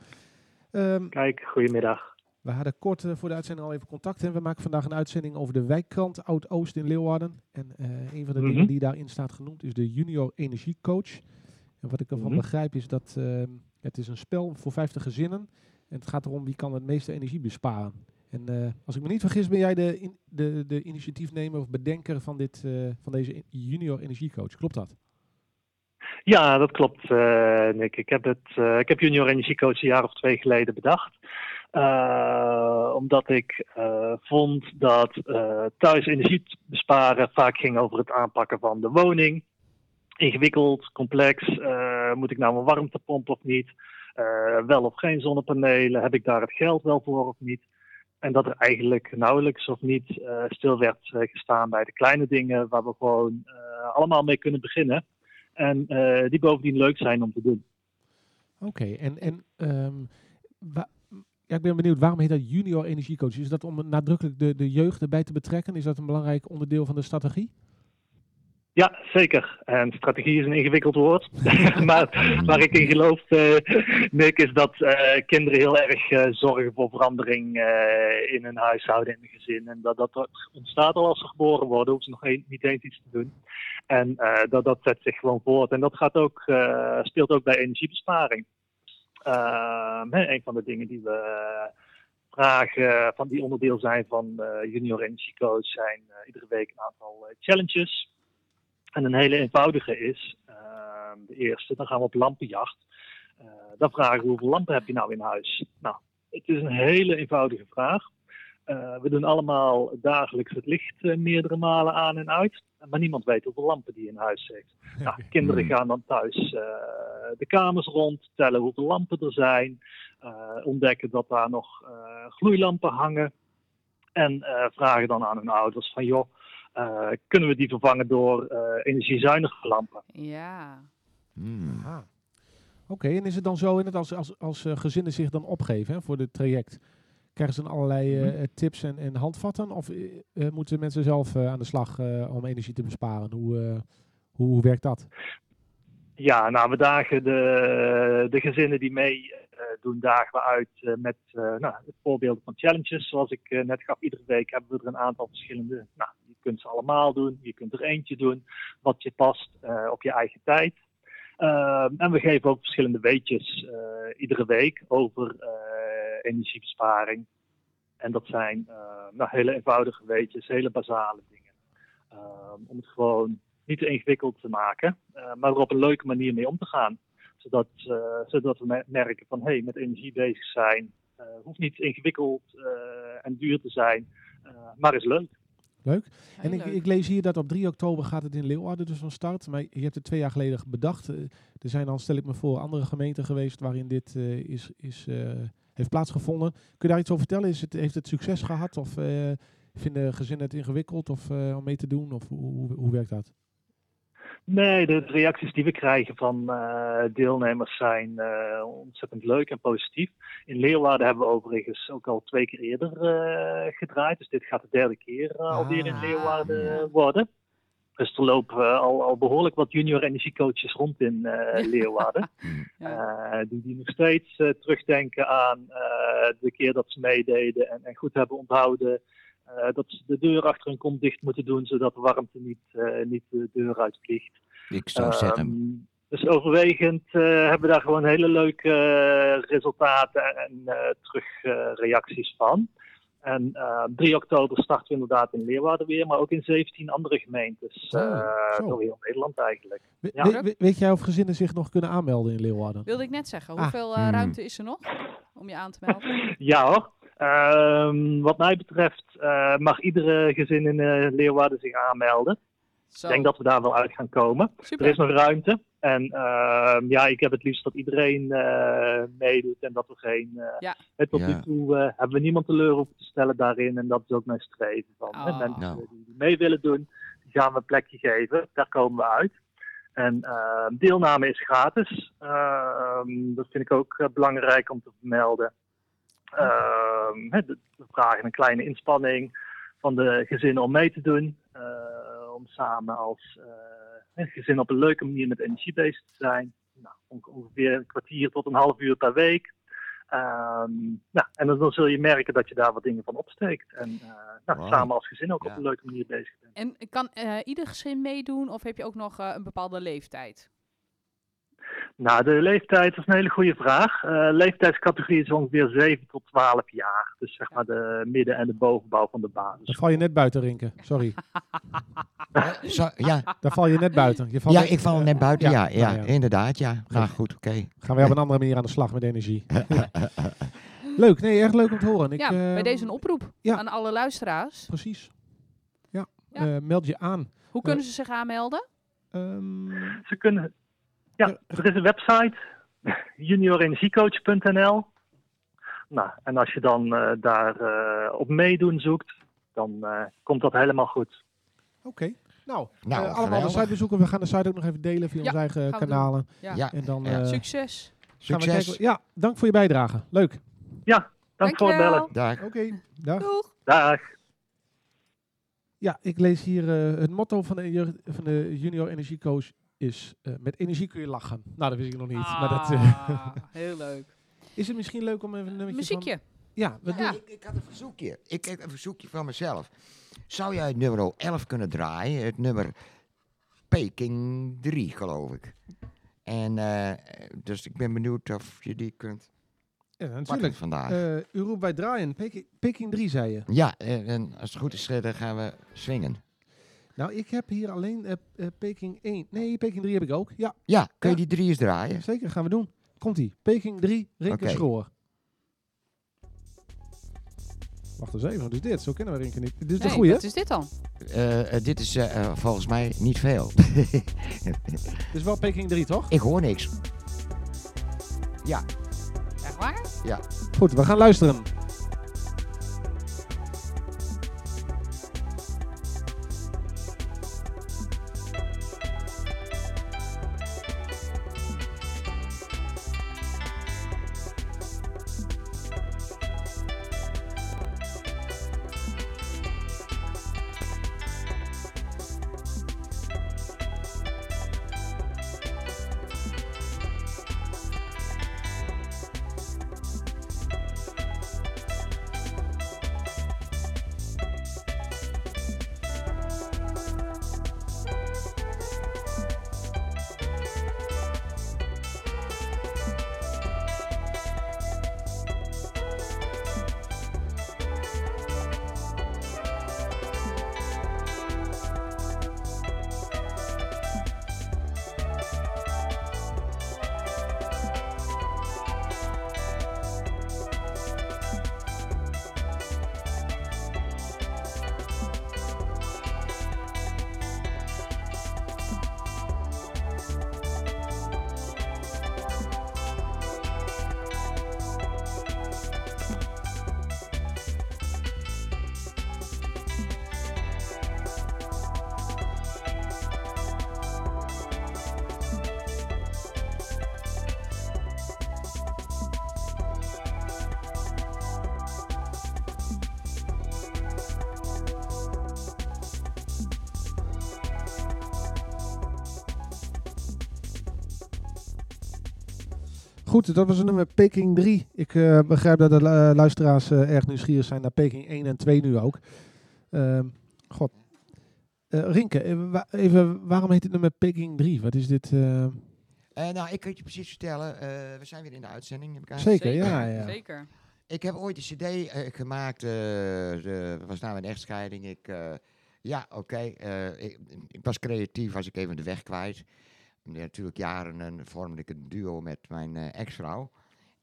Ehm, Kijk, goedemiddag. we hadden kort eh, voor de uitzending al even contact. En we maken vandaag een uitzending over de wijkkrant Oud-Oost in Leeuwarden. En eh, een van de Mhm. dingen die daarin staat genoemd is de junior energiecoach. En wat ik ervan Mhm. begrijp is dat ehm, het is een spel voor 50 gezinnen. En het gaat erom wie kan het meeste energie besparen. En eh, als ik me niet vergis ben jij de, in- de, de initiatiefnemer of bedenker van, dit, eh, van deze junior energiecoach. Klopt dat? Ja, dat klopt, eh, Nick. Ik heb, het, eh, ik heb Junior Energiecoach een jaar of twee geleden bedacht. Eh, omdat ik vond dat thuis energie besparen vaak ging over het aanpakken van de woning. Ingewikkeld, complex. moet ik nou een warmtepomp of niet? Wel of geen zonnepanelen? Heb ik daar het geld wel voor of niet? En dat er eigenlijk nauwelijks of niet stil werd gestaan bij de kleine dingen waar we gewoon allemaal mee kunnen beginnen. En eh, die bovendien leuk zijn om te doen. Oké, en, en ehm, ja, ik ben benieuwd, waarom heet dat junior energiecoach? Is dat om nadrukkelijk de, de jeugd erbij te betrekken? Is dat een belangrijk onderdeel van de strategie? Ja, zeker. En strategie is een ingewikkeld woord. [laughs] maar waar ik in geloof, eh, Nick, is dat eh, kinderen heel erg eh, zorgen voor verandering in hun huishouden, in hun gezin. En dat dat ontstaat al als ze geboren worden, hoeven ze nog niet eens iets te doen. En dat, dat zet zich gewoon voort. En dat gaat ook, speelt ook bij energiebesparing. Ehm, een van de dingen die we vragen, van die onderdeel zijn van Junior Energy Coach, zijn iedere week een aantal challenges. En een hele eenvoudige is, ehm, de eerste, dan gaan we op lampenjacht. Eh, dan vragen we hoeveel lampen heb je nou in huis? Nou, het is een hele eenvoudige vraag. Eh, we doen allemaal dagelijks het licht eh, meerdere malen aan en uit. Maar niemand weet hoeveel lampen die in huis heeft. [laughs] Nou, kinderen Hmm. gaan dan thuis de kamers rond, tellen hoeveel lampen er zijn. ontdekken dat daar nog gloeilampen hangen. En vragen dan aan hun ouders van joh, kunnen we die vervangen door eh, energiezuinige lampen? Ja. Hmm. Oké, en is het dan zo in het als, als, als eh, gezinnen zich dan opgeven hè, voor dit traject? Krijgen ze dan allerlei eh, eh, tips en, en handvatten? Of eh, eh, moeten mensen zelf eh, aan de slag eh, om energie te besparen? Hoe, eh, hoe, hoe werkt dat? Ja, nou, we dagen de, de gezinnen die mee eh, doen, dagen we uit eh, met eh nou, voorbeelden van challenges. Zoals ik eh, net gaf, iedere week hebben we er een aantal verschillende. Nou, kunt ze allemaal doen, je kunt er eentje doen, wat je past eh, op je eigen tijd. Ehm, en we geven ook verschillende weetjes eh, iedere week over eh, energiebesparing. En dat zijn nou, hele eenvoudige weetjes, hele basale dingen. Ehm, om het gewoon niet te ingewikkeld te maken, maar er op een leuke manier mee om te gaan. Zodat, zodat we me- merken van hé, hey, met energie bezig zijn. hoeft niet ingewikkeld en duur te zijn, eh, maar is leuk. Leuk. Heel En ik, leuk. ik lees hier dat op 3 oktober gaat het in Leeuwarden dus van start. Maar je hebt het twee jaar geleden bedacht. Eh, er zijn dan, stel ik me voor, andere gemeenten geweest waarin dit eh, is, is, eh, heeft plaatsgevonden. Kun je daar iets over vertellen? Is het, heeft het succes gehad? Of eh, vinden gezinnen het ingewikkeld of, om mee te doen? Of hoe, hoe, hoe werkt dat? Nee, de reacties die we krijgen van eh, deelnemers zijn eh, ontzettend leuk en positief. In Leeuwarden hebben we overigens ook al twee keer eerder eh, gedraaid. Dus dit gaat de derde keer eh, alweer in Ah. Leeuwarden worden. Dus er lopen al, al behoorlijk wat junior energiecoaches rond in [laughs] Leeuwarden. [laughs] Ja. Die, die nog steeds terugdenken aan de keer dat ze meededen en, en goed hebben onthouden eh, dat ze de deur achter hun kont dicht moeten doen, zodat de warmte niet, eh, niet de deur uitvliegt. Ik zou zeggen, Ehm, dus overwegend eh, hebben we daar gewoon hele leuke eh, resultaten en uh, terugreacties van. En uh, 3 oktober starten we inderdaad in Leeuwarden weer, maar ook in 17 andere gemeentes. Door heel Nederland eigenlijk. We- Ja. we- we- weet jij of gezinnen zich nog kunnen aanmelden in Leeuwarden? Wilde ik net zeggen, Ah. hoeveel eh, Hmm. ruimte is er nog om je aan te melden? [laughs] Ja hoor. Ehm, wat mij betreft eh, mag iedere gezin in eh, Leeuwarden zich aanmelden. Zo, Ik denk dat we daar wel uit gaan komen. super. Er is nog ruimte. En ehm, ja, ik heb het liefst dat iedereen eh, meedoet en dat we geen. eh, Ja. hè, tot Ja. nu toe eh, hebben we niemand teleur hoeven te stellen daarin. En dat is ook mijn streven. Van, hè, Oh. mensen Nou. die, mee willen doen, die gaan we een plekje geven. Daar komen we uit. En ehm, deelname is gratis. Ehm, dat vind ik ook belangrijk om te vermelden. Ehm, we vragen een kleine inspanning van de gezinnen om mee te doen. eh, om samen als eh, een gezin op een leuke manier met energie bezig te zijn. Nou, on- ongeveer een kwartier tot een half uur per week. Ehm, nou, en dan, dan zul je merken dat je daar wat dingen van opsteekt. En eh, nou, Wow. samen als gezin ook Ja. op een leuke manier bezig bent. En kan eh, ieder gezin meedoen of heb je ook nog eh, een bepaalde leeftijd? Nou, de leeftijd is een hele goede vraag. Eh leeftijdscategorie is ongeveer 7 tot 12 jaar. Dus zeg maar de midden- en de bovenbouw van de basis. Daar val je net buiten, Rinke. Sorry. [laughs] eh, zo, ja, [laughs] Daar val je net buiten. Je valt ja, net- ik val eh, net buiten, ja, ja, ja. inderdaad, ja. Nou goed, oké. Gaan we op een andere manier aan de slag met energie. [laughs] leuk, nee, erg leuk om te horen. Ik, ja, bij ehm, deze een oproep ja. aan alle luisteraars. Precies. Ja, Ja. Eh, meld je aan. Hoe kunnen ze zich aanmelden? Ehm, Ze kunnen. Ja, er is een website, [laughs] juniorenergiecoach.nl. Nou, en als je dan eh, daar eh, op meedoen zoekt, dan eh, komt dat helemaal goed. Oké. Nou, Nou, eh, allemaal de site bezoeken. We gaan de site ook nog even delen via Ja, onze eigen kanalen. Ja. Ja, En dan Ja. eh, Succes. succes. kijken. Ja, dank voor je bijdrage. Leuk. Ja, dank voor het bellen. Dag. Oké, dag. Doeg. Dag. Ja, ik lees hier eh, het motto van de, van de junior energiecoach is eh, met energie kun je lachen. Nou, dat wist ik nog niet. maar dat, eh, Ah, [laughs] heel leuk. is het misschien leuk om even een nummertje Muziekje. Van, ja, we Ja. Ik, ik had een verzoekje. Ik heb een verzoekje van mezelf. Zou jij het nummer 11 kunnen draaien? Het nummer Peking 3, geloof ik. En eh, dus ik ben benieuwd of je die kunt ja, natuurlijk. vandaag. Eh, u roept bij draaien. Peking, Peking 3 zei je. ja, en, als het goed is, eh, dan gaan we swingen. Nou, ik heb hier alleen eh, eh, Peking 1. Nee, Peking 3 heb ik ook. Ja, Ja, kun je Ja. die drie eens draaien? zeker. Gaan we doen. Komt-ie. Peking 3, Rinke Oké. Schroor. Wacht eens even, wat is dit? Zo kennen we Rinke niet. Dit is de Nee, goeie, hè? wat is dit dan? Eh, dit is volgens mij niet veel. [laughs] Dit is wel Peking 3, toch? ik hoor niks. Echt waar? Goed, we gaan luisteren. Goed, dat was een nummer Peking 3. Ik eh, begrijp dat de lu- luisteraars eh, erg nieuwsgierig zijn naar Peking 1 en 2 nu ook. Ehm, God. Eh, Rinke, eh, wa- even, waarom heet het nummer Peking 3? Wat is dit? eh? Eh, nou, ik kan het je precies vertellen. eh, we zijn weer in de uitzending. Heb ik aan- Zeker, ja, ja. Zeker. Ik heb ooit een cd eh, gemaakt. eh de, was nou een echtscheiding. Ik, eh, ja, oké. eh, ik, ik was creatief, was ik even de weg kwijt. Ja, natuurlijk jaren eh, vormde ik een duo met mijn eh, ex-vrouw.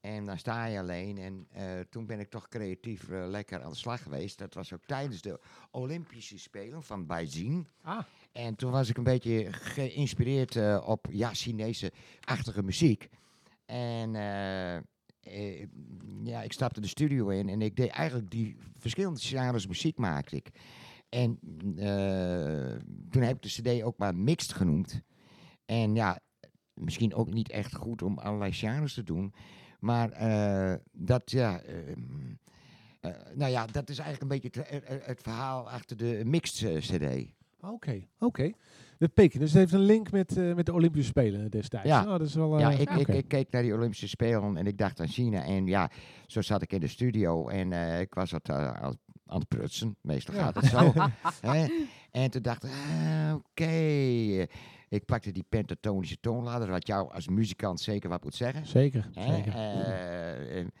En dan sta je alleen. En eh, toen ben ik toch creatief lekker aan de slag geweest. Dat was ook tijdens de Olympische Spelen van Beijing. Ah. En toen was ik een beetje geïnspireerd op ja, Chinese-achtige muziek. En ja, ik stapte de studio in en ik deed eigenlijk die verschillende genres muziek maakte ik. En toen heb ik de cd ook maar mixed genoemd. En ja, misschien ook niet echt goed om allerlei genres te doen. Maar eh, dat, ja... eh, eh, nou ja, dat is eigenlijk een beetje het, verhaal achter de mixed eh, cd. Oké, oké. De Peking, dus het heeft een link met, met de Olympische Spelen destijds. Ja. Oh, dat is wel, Ja, ik, ik, ik keek naar die Olympische Spelen en ik dacht aan China. En ja, zo zat ik in de studio en ik was wat aan, het prutsen. Meestal Ja. gaat het zo. [laughs] En toen dacht ik, ah, oké. Ik pakte die pentatonische toonladder, wat jou als muzikant zeker wat moet zeggen. Zeker, Hè? zeker. Eh, en,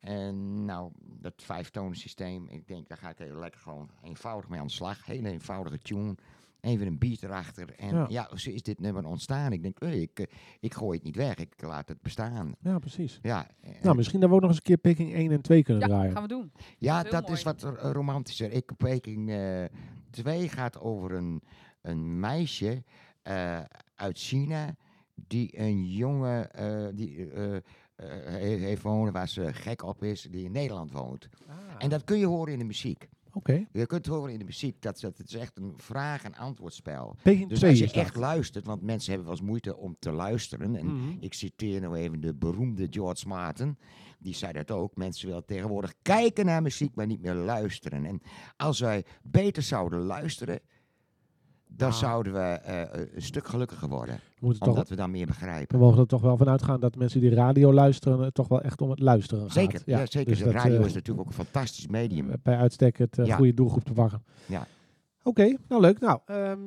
en nou, dat vijftonen systeem, ik denk, daar ga ik heel lekker gewoon eenvoudig mee aan de slag. Hele eenvoudige tune. Even een beat erachter. En Ja. ja, zo is dit nummer ontstaan. Ik denk, hey, ik, eh, ik gooi het niet weg, ik laat het bestaan. Ja, precies. Ja, eh, Nou, misschien dat we ook nog eens een keer Peking 1 en 2 kunnen Ja, draaien. gaan we doen. ja dat is wat romantischer. Ik Peking 2 gaat over een, een meisje uit China die een jongen eh, die, eh, eh, he- heeft wonen waar ze gek op is, die in Nederland woont. Ah, En dat kun je horen in de muziek. Oké, Je kunt horen in de muziek dat, dat het is echt een vraag- en antwoordspel. Dus 2 als je echt luistert, want mensen hebben wel eens moeite om te luisteren. En Mhm. ik citeer nou even de beroemde George Martin. Die zei dat ook. Mensen willen tegenwoordig kijken naar muziek, maar niet meer luisteren. En als wij beter zouden luisteren, dan Nou. zouden we eh, een stuk gelukkiger worden. Toch, Omdat we dan meer begrijpen. we mogen er toch wel van uitgaan dat mensen die radio luisteren, het toch wel echt om het luisteren gaat. Zeker, ja, zeker. dus de dat, radio eh, is natuurlijk ook een fantastisch medium. bij uitstek het eh, Ja. goede doelgroep te pakken. Ja. Oké, nou leuk. Nou, ehm,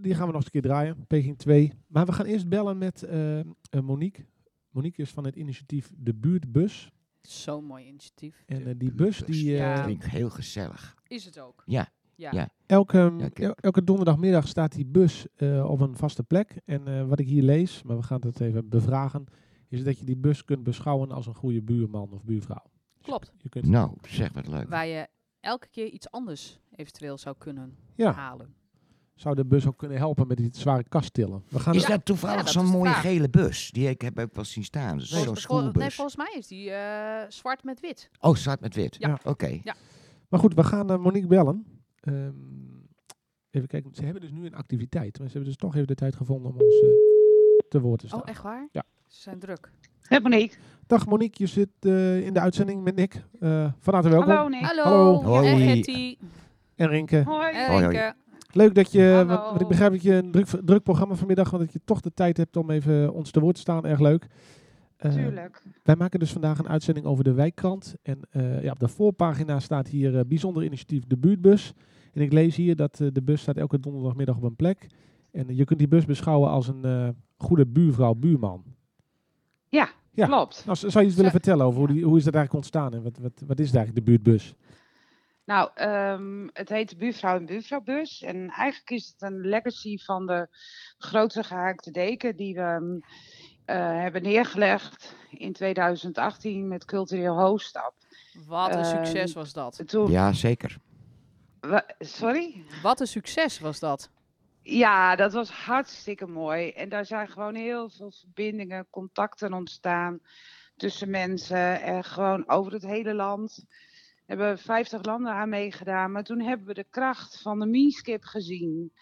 die gaan we nog eens een keer draaien. Peking 2. Maar we gaan eerst bellen met eh, eh, Monique. Monique is van het initiatief De Buurtbus. Zo'n mooi initiatief. En eh, die bus, die, eh, Ja. Klinkt heel gezellig. Is het ook? Ja. Ja. Ja. elke, Ja, el- elke donderdagmiddag staat die bus eh, op een vaste plek. En eh, wat ik hier lees, maar we gaan het even bevragen, is dat je die bus kunt beschouwen als een goede buurman of buurvrouw. Klopt. Je kunt, Nou, zeg wat leuk. Waar je elke keer iets anders eventueel zou kunnen ja, halen. zou de bus ook kunnen helpen met die zware kast tillen. We gaan Is dat toevallig Ja, zo'n mooie vraag. gele bus? Die ik heb ook wel zien staan. Dus zo'n vol- nee, schoolbus. volgens mij is die eh, zwart met wit. Oh, zwart met wit. Ja. Oké. Maar goed, we gaan Monique bellen. Ehm, even kijken, ze hebben dus nu een activiteit. Maar ze hebben dus toch even de tijd gevonden om ons eh, te woord te staan. Oh, echt waar? Ja. Ze zijn druk. Met Monique. Dag Monique, je zit eh, in de uitzending met Nick. Eh, van harte welkom. Hallo Nick. Hallo. Hallo. Hoi. En Getty. En Rinke. Hoi. En. Rinke. Leuk dat je, Hallo. want, want ik begrijp dat je een druk, druk programma vanmiddag, want dat je toch de tijd hebt om even ons te woord te staan. Erg leuk. Eh, Tuurlijk. Wij maken dus vandaag een uitzending over de wijkkrant. En eh, ja, op de voorpagina staat hier bijzonder initiatief de buurtbus. En ik lees hier dat eh, de bus staat elke donderdagmiddag op een plek. En eh, je kunt die bus beschouwen als een eh, goede buurvrouw, buurman. Ja, Ja. klopt. Nou, zou je iets willen vertellen over hoe, die, hoe is dat eigenlijk ontstaan en wat, wat, wat is eigenlijk, de buurtbus? Nou, ehm, het heet Buurvrouw en Buurvrouwbus. En eigenlijk is het een legacy van de grote gehaakte deken die we ehm, eh, hebben neergelegd in 2018 met Cultureel Hoofdstad. Wat een Ehm, succes was dat. Toen, Ja, zeker. Sorry? Wat een succes was dat. Ja, dat was hartstikke mooi. En daar zijn gewoon heel veel verbindingen, contacten ontstaan tussen mensen. En gewoon over het hele land. Er hebben 50 landen aan meegedaan. Maar toen hebben we de kracht van de Meeskip gezien.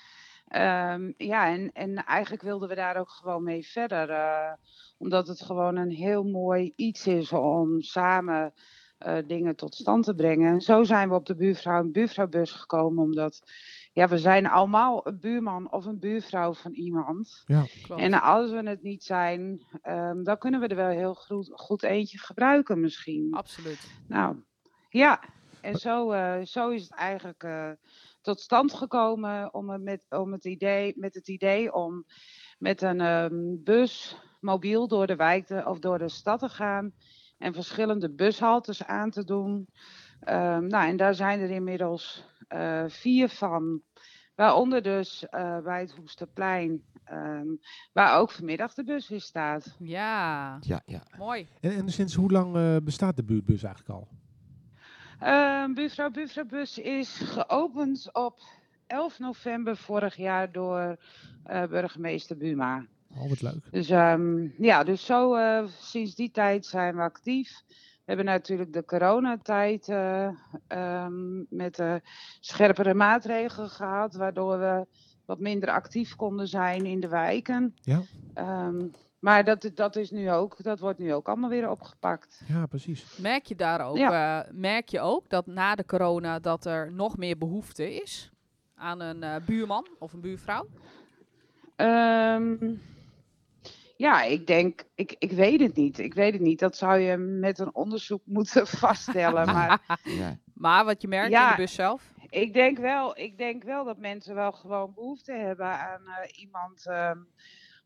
Ehm, ja, en, en eigenlijk wilden we daar ook gewoon mee verder. eh, omdat het gewoon een heel mooi iets is om samen eh, dingen tot stand te brengen. En zo zijn we op de buurvrouw en buurvrouwbus gekomen, omdat ja, we zijn allemaal een buurman of een buurvrouw van iemand. Klopt. En als we het niet zijn, ehm, dan kunnen we er wel heel goed, goed eentje gebruiken misschien. Absoluut. Nou, ja. En zo, eh, zo is het eigenlijk eh, tot stand gekomen om het met, om het idee, met het idee om met een ehm, bus mobiel door de wijk te- of door de stad te gaan en verschillende bushaltes aan te doen. Ehm, nou, en daar zijn er inmiddels eh, vier van. Waaronder dus eh, bij het Hoesterplein, ehm, waar ook vanmiddag de bus weer staat. Ja, Ja, ja. mooi. En, en sinds hoe lang eh, bestaat de buurtbus eigenlijk al? Ehm buurvrouw Buurvrouwbus is geopend op 11 november vorig jaar door eh, burgemeester Buma. Oh, wat leuk. Dus ehm, ja, dus zo eh, sinds die tijd zijn we actief. We hebben natuurlijk de coronatijd eh, ehm, met de scherpere maatregelen gehad, waardoor we wat minder actief konden zijn in de wijken. Ja. Ehm, maar dat, dat, is nu ook, dat wordt nu ook allemaal weer opgepakt. Ja, precies. Merk je daar ook, eh, merk je ook dat na de corona dat er nog meer behoefte is aan een eh, buurman of een buurvrouw? Ehm, ja, ik denk, ik, ik weet het niet. Ik weet het niet. Dat zou je met een onderzoek [laughs] moeten vaststellen. Maar [laughs] ja. Maar wat je merkt in de bus zelf? ik denk wel, ik denk wel dat mensen wel gewoon behoefte hebben aan eh, iemand ehm,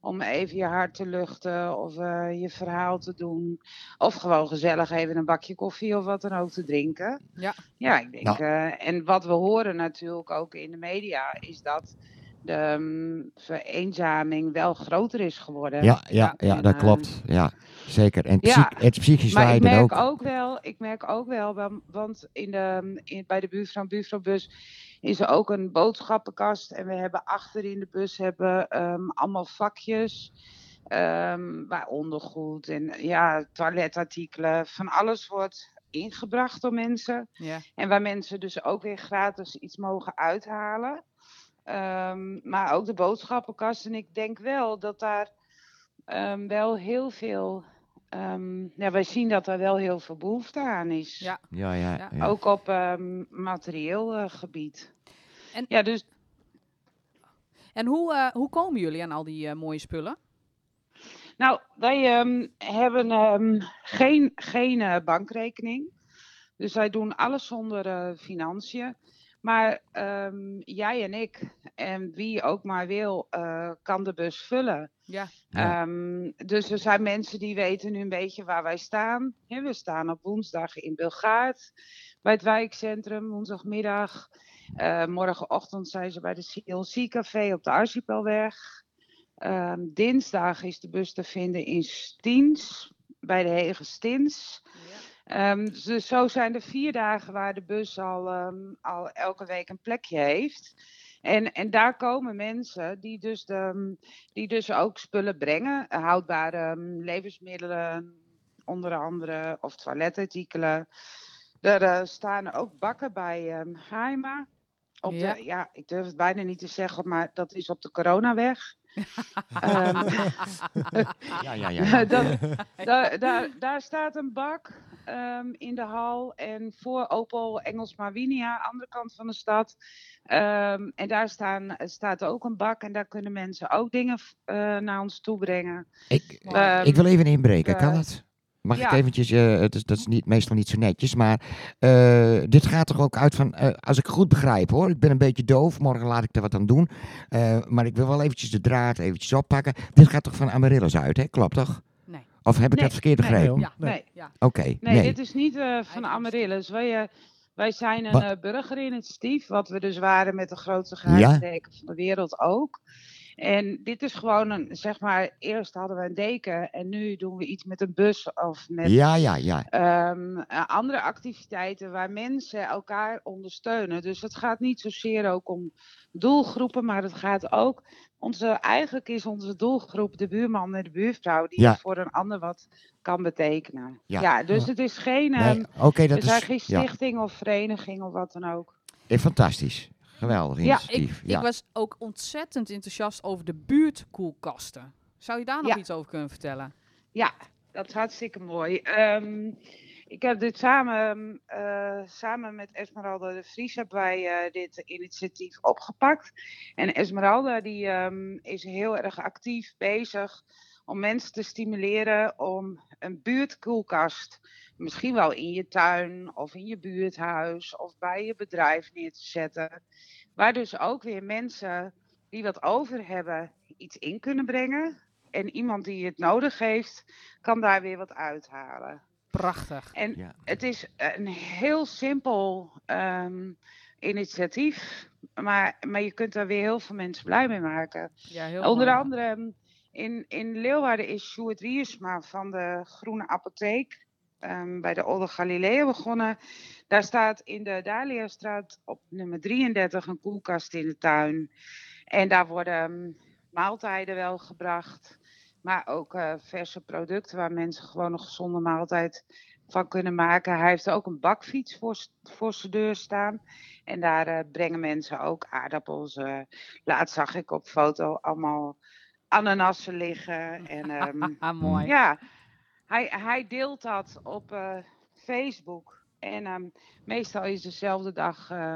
om even je hart te luchten of eh, je verhaal te doen. Of gewoon gezellig even een bakje koffie of wat dan ook te drinken. Ja. Ja, ik denk. Nou. eh, en wat we horen natuurlijk ook in de media is dat de ehm, vereenzaming wel groter is geworden. Ja, ja, ja, En, dat ehm, klopt. Ja, zeker. En ja. het psychisch Maar ik merk ook. ook. wel, ik merk ook wel, wa- want in de, in, bij de buurvrouw buurvrouwbus is er ook een boodschappenkast. En we hebben achter in de bus hebben, ehm, allemaal vakjes. ehm waar ondergoed en ja, toiletartikelen. Van alles wordt ingebracht door mensen. Ja. En waar mensen dus ook weer gratis iets mogen uithalen. Ehm, maar ook de boodschappenkast. En ik denk wel dat daar ehm, wel heel veel. ehm, ja, wij zien dat er wel heel veel behoefte aan is. Ja. Ja, ja. Ook op ehm, materieel eh, gebied. En- Ja, dus En hoe, eh, hoe komen jullie aan al die eh, mooie spullen? Nou, wij ehm, hebben ehm, geen, geen bankrekening. Dus wij doen alles zonder eh, financiën. Maar ehm, jij en ik, en wie ook maar wil, eh, kan de bus vullen. Ja. Ja. Ehm, dus er zijn mensen die weten nu een beetje waar wij staan. We staan op woensdag in Bulgaard bij het wijkcentrum, woensdagmiddag. Eh, morgenochtend zijn ze bij de CLC Café op de Archipelweg. Ehm, dinsdag is de bus te vinden in Stiens, bij de Hege Stins. Ehm, dus zo zijn er vier dagen waar de bus al, ehm, al elke week een plekje heeft. En, en daar komen mensen die dus, de, die dus ook spullen brengen. Houdbare ehm, levensmiddelen, onder andere, of toiletartikelen. Er eh, staan ook bakken bij ehm Haima. Op Ja. De, ja, ik durf het bijna niet te zeggen, maar dat is op de Coronaweg. Ehm, Ja, ja, ja. [laughs] ja. dat, [laughs] daar, daar, daar staat een bak ehm, in de hal. En voor Opel Engels Marwinia, andere kant van de stad. Ehm, en daar staan, staat ook een bak. En daar kunnen mensen ook dingen eh, naar ons toe brengen. Ik, ik wil even inbreken, kan eh, dat? Mag ik eventjes, eh, het is, dat is niet, meestal niet zo netjes, maar eh, dit gaat toch ook uit van, eh, als ik goed begrijp hoor, ik ben een beetje doof, morgen laat ik er wat aan doen, eh, maar ik wil wel eventjes de draad eventjes oppakken. Dit gaat toch van Amaryllis uit, hè? Klopt toch? Nee. Of heb ik Nee, dat verkeerd nee, begrepen? Ja. Nee. Nee, Ja. Oké, nee, nee. dit is niet eh, van Amaryllis. Wij, eh, wij zijn een eh, burgerinitiatief, wat we dus waren met de grootste geheimdeken van de wereld ook. En dit is gewoon een, zeg maar, eerst hadden we een deken en nu doen we iets met een bus of met Ja, ja, ja. Ehm, eh, andere activiteiten waar mensen elkaar ondersteunen. Dus het gaat niet zozeer ook om doelgroepen, maar het gaat ook. Onze, eigenlijk is onze doelgroep de buurman en de buurvrouw die Ja. voor een ander wat kan betekenen. Ja. Ja, dus het is geen. Nee, ehm dat is geen ja, stichting of vereniging of wat dan ook. eh, fantastisch. Geweldig Ja, initiatief. Ik was ook ontzettend enthousiast over de buurtkoelkasten. Zou je daar nog Ja. iets over kunnen vertellen? Ja, dat is hartstikke mooi. Ehm, ik heb dit samen, eh, samen met Esmeralda de Vries hebben wij eh, dit initiatief opgepakt. En Esmeralda die ehm, is heel erg actief bezig om mensen te stimuleren om een buurtkoelkast, misschien wel in je tuin of in je buurthuis of bij je bedrijf neer te zetten. Waar dus ook weer mensen die wat over hebben iets in kunnen brengen. En iemand die het nodig heeft, kan daar weer wat uithalen. Prachtig. En Ja. het is een heel simpel ehm, initiatief, maar, maar je kunt daar weer heel veel mensen blij mee maken. Ja, heel Onder mooi. andere mm, in, in Leeuwarden is Sjoerd Riersma van de Groene Apotheek ehm, bij de Olde Galilea begonnen. Daar staat in de Dahliastraat op nummer 33 een koelkast in de tuin. En daar worden mm, maaltijden wel gebracht, maar ook eh, verse producten waar mensen gewoon een gezonde maaltijd van kunnen maken. Hij heeft ook een bakfiets voor, zijn deur staan. En daar eh, brengen mensen ook aardappels. eh, laatst zag ik op foto allemaal ananassen liggen. En, ehm, [laughs] Ah, mooi. ja, hij, hij deelt dat op eh, Facebook. En ehm, meestal is dezelfde dag eh,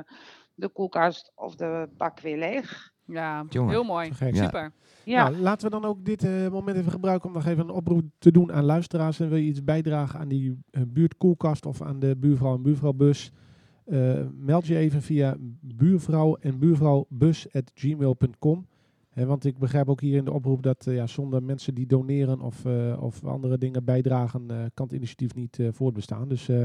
de koelkast of de bak weer leeg. Ja, Jongen. heel mooi. Super. Ja, Nou, laten we dan ook dit eh, moment even gebruiken om nog even een oproep te doen aan luisteraars. En wil je iets bijdragen aan die buurtkoelkast of aan de buurvrouw en buurvrouwbus? eh, meld je even via buurvrouw en buurvrouwbus.gmail.com. Hè, want ik begrijp ook hier in de oproep dat eh, ja, zonder mensen die doneren of, eh, of andere dingen bijdragen, eh, kan het initiatief niet eh, voortbestaan. Dus eh,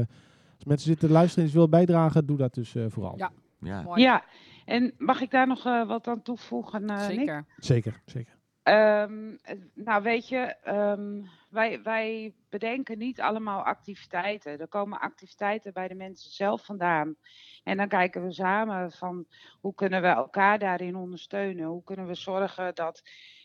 als mensen zitten te luisteren en iets willen bijdragen, doe dat dus eh, vooral. Ja. Ja. ja. En mag ik daar nog eh, wat aan toevoegen, eh Nick? Zeker. Zeker, Ehm, eh, nou, weet je, ehm, wij, wij bedenken niet allemaal activiteiten. Er komen activiteiten bij de mensen zelf vandaan. En dan kijken we samen van hoe kunnen we elkaar daarin ondersteunen? Hoe kunnen we zorgen dat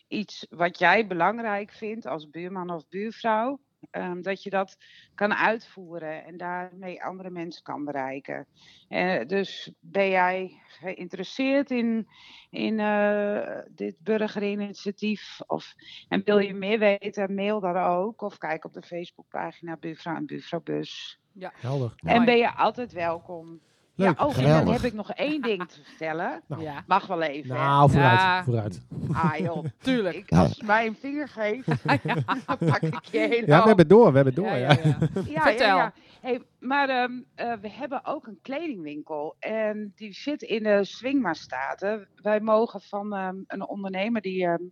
iets wat jij belangrijk vindt als buurman of buurvrouw, ehm, dat je dat kan uitvoeren en daarmee andere mensen kan bereiken. Eh, dus ben jij geïnteresseerd in, in eh, dit burgerinitiatief? Of, en wil je meer weten, mail dan ook. Of kijk op de Facebookpagina Buurvrouw en Buurvrouwbus. Helder. En ben je altijd welkom. Leuk. Ja, oh, en dan heb ik nog één ding te vertellen. [laughs] Nou, Ja, Mag wel even. nou vooruit, Ja. vooruit. Ah joh, [laughs] tuurlijk. ik, als je mij een vinger geeft, [laughs] dan pak ik je helemaal. Ja, we hebben het door, we hebben het door. Ja, Ja, ja, ja. Ja, Vertel. Ja, ja. Hey, maar ehm, eh, we hebben ook een kledingwinkel en die zit in de Swingma-staten. Wij mogen van ehm, een ondernemer die ehm,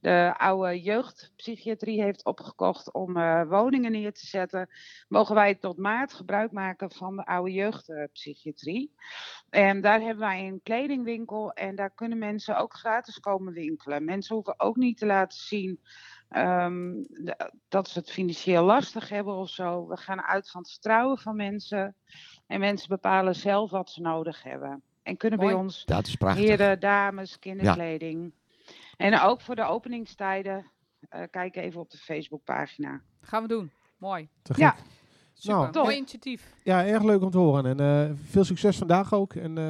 de oude jeugdpsychiatrie heeft opgekocht om eh, woningen neer te zetten, mogen wij tot maart gebruik maken van de oude jeugdpsychiatrie. En daar hebben wij een kledingwinkel en daar kunnen mensen ook gratis komen winkelen. Mensen hoeven ook niet te laten zien ehm, dat ze het financieel lastig hebben of zo. We gaan uit van het vertrouwen van mensen. En mensen bepalen zelf wat ze nodig hebben. En kunnen bij ons Dat is prachtig. heren, dames, kinderkleding. En ook voor de openingstijden. eh, kijk even op de Facebookpagina. Gaan we doen. Mooi. Te Ja. Super. Nou. Top. Mooi initiatief. Ja, erg leuk om te horen. En eh, veel succes vandaag ook. En, eh,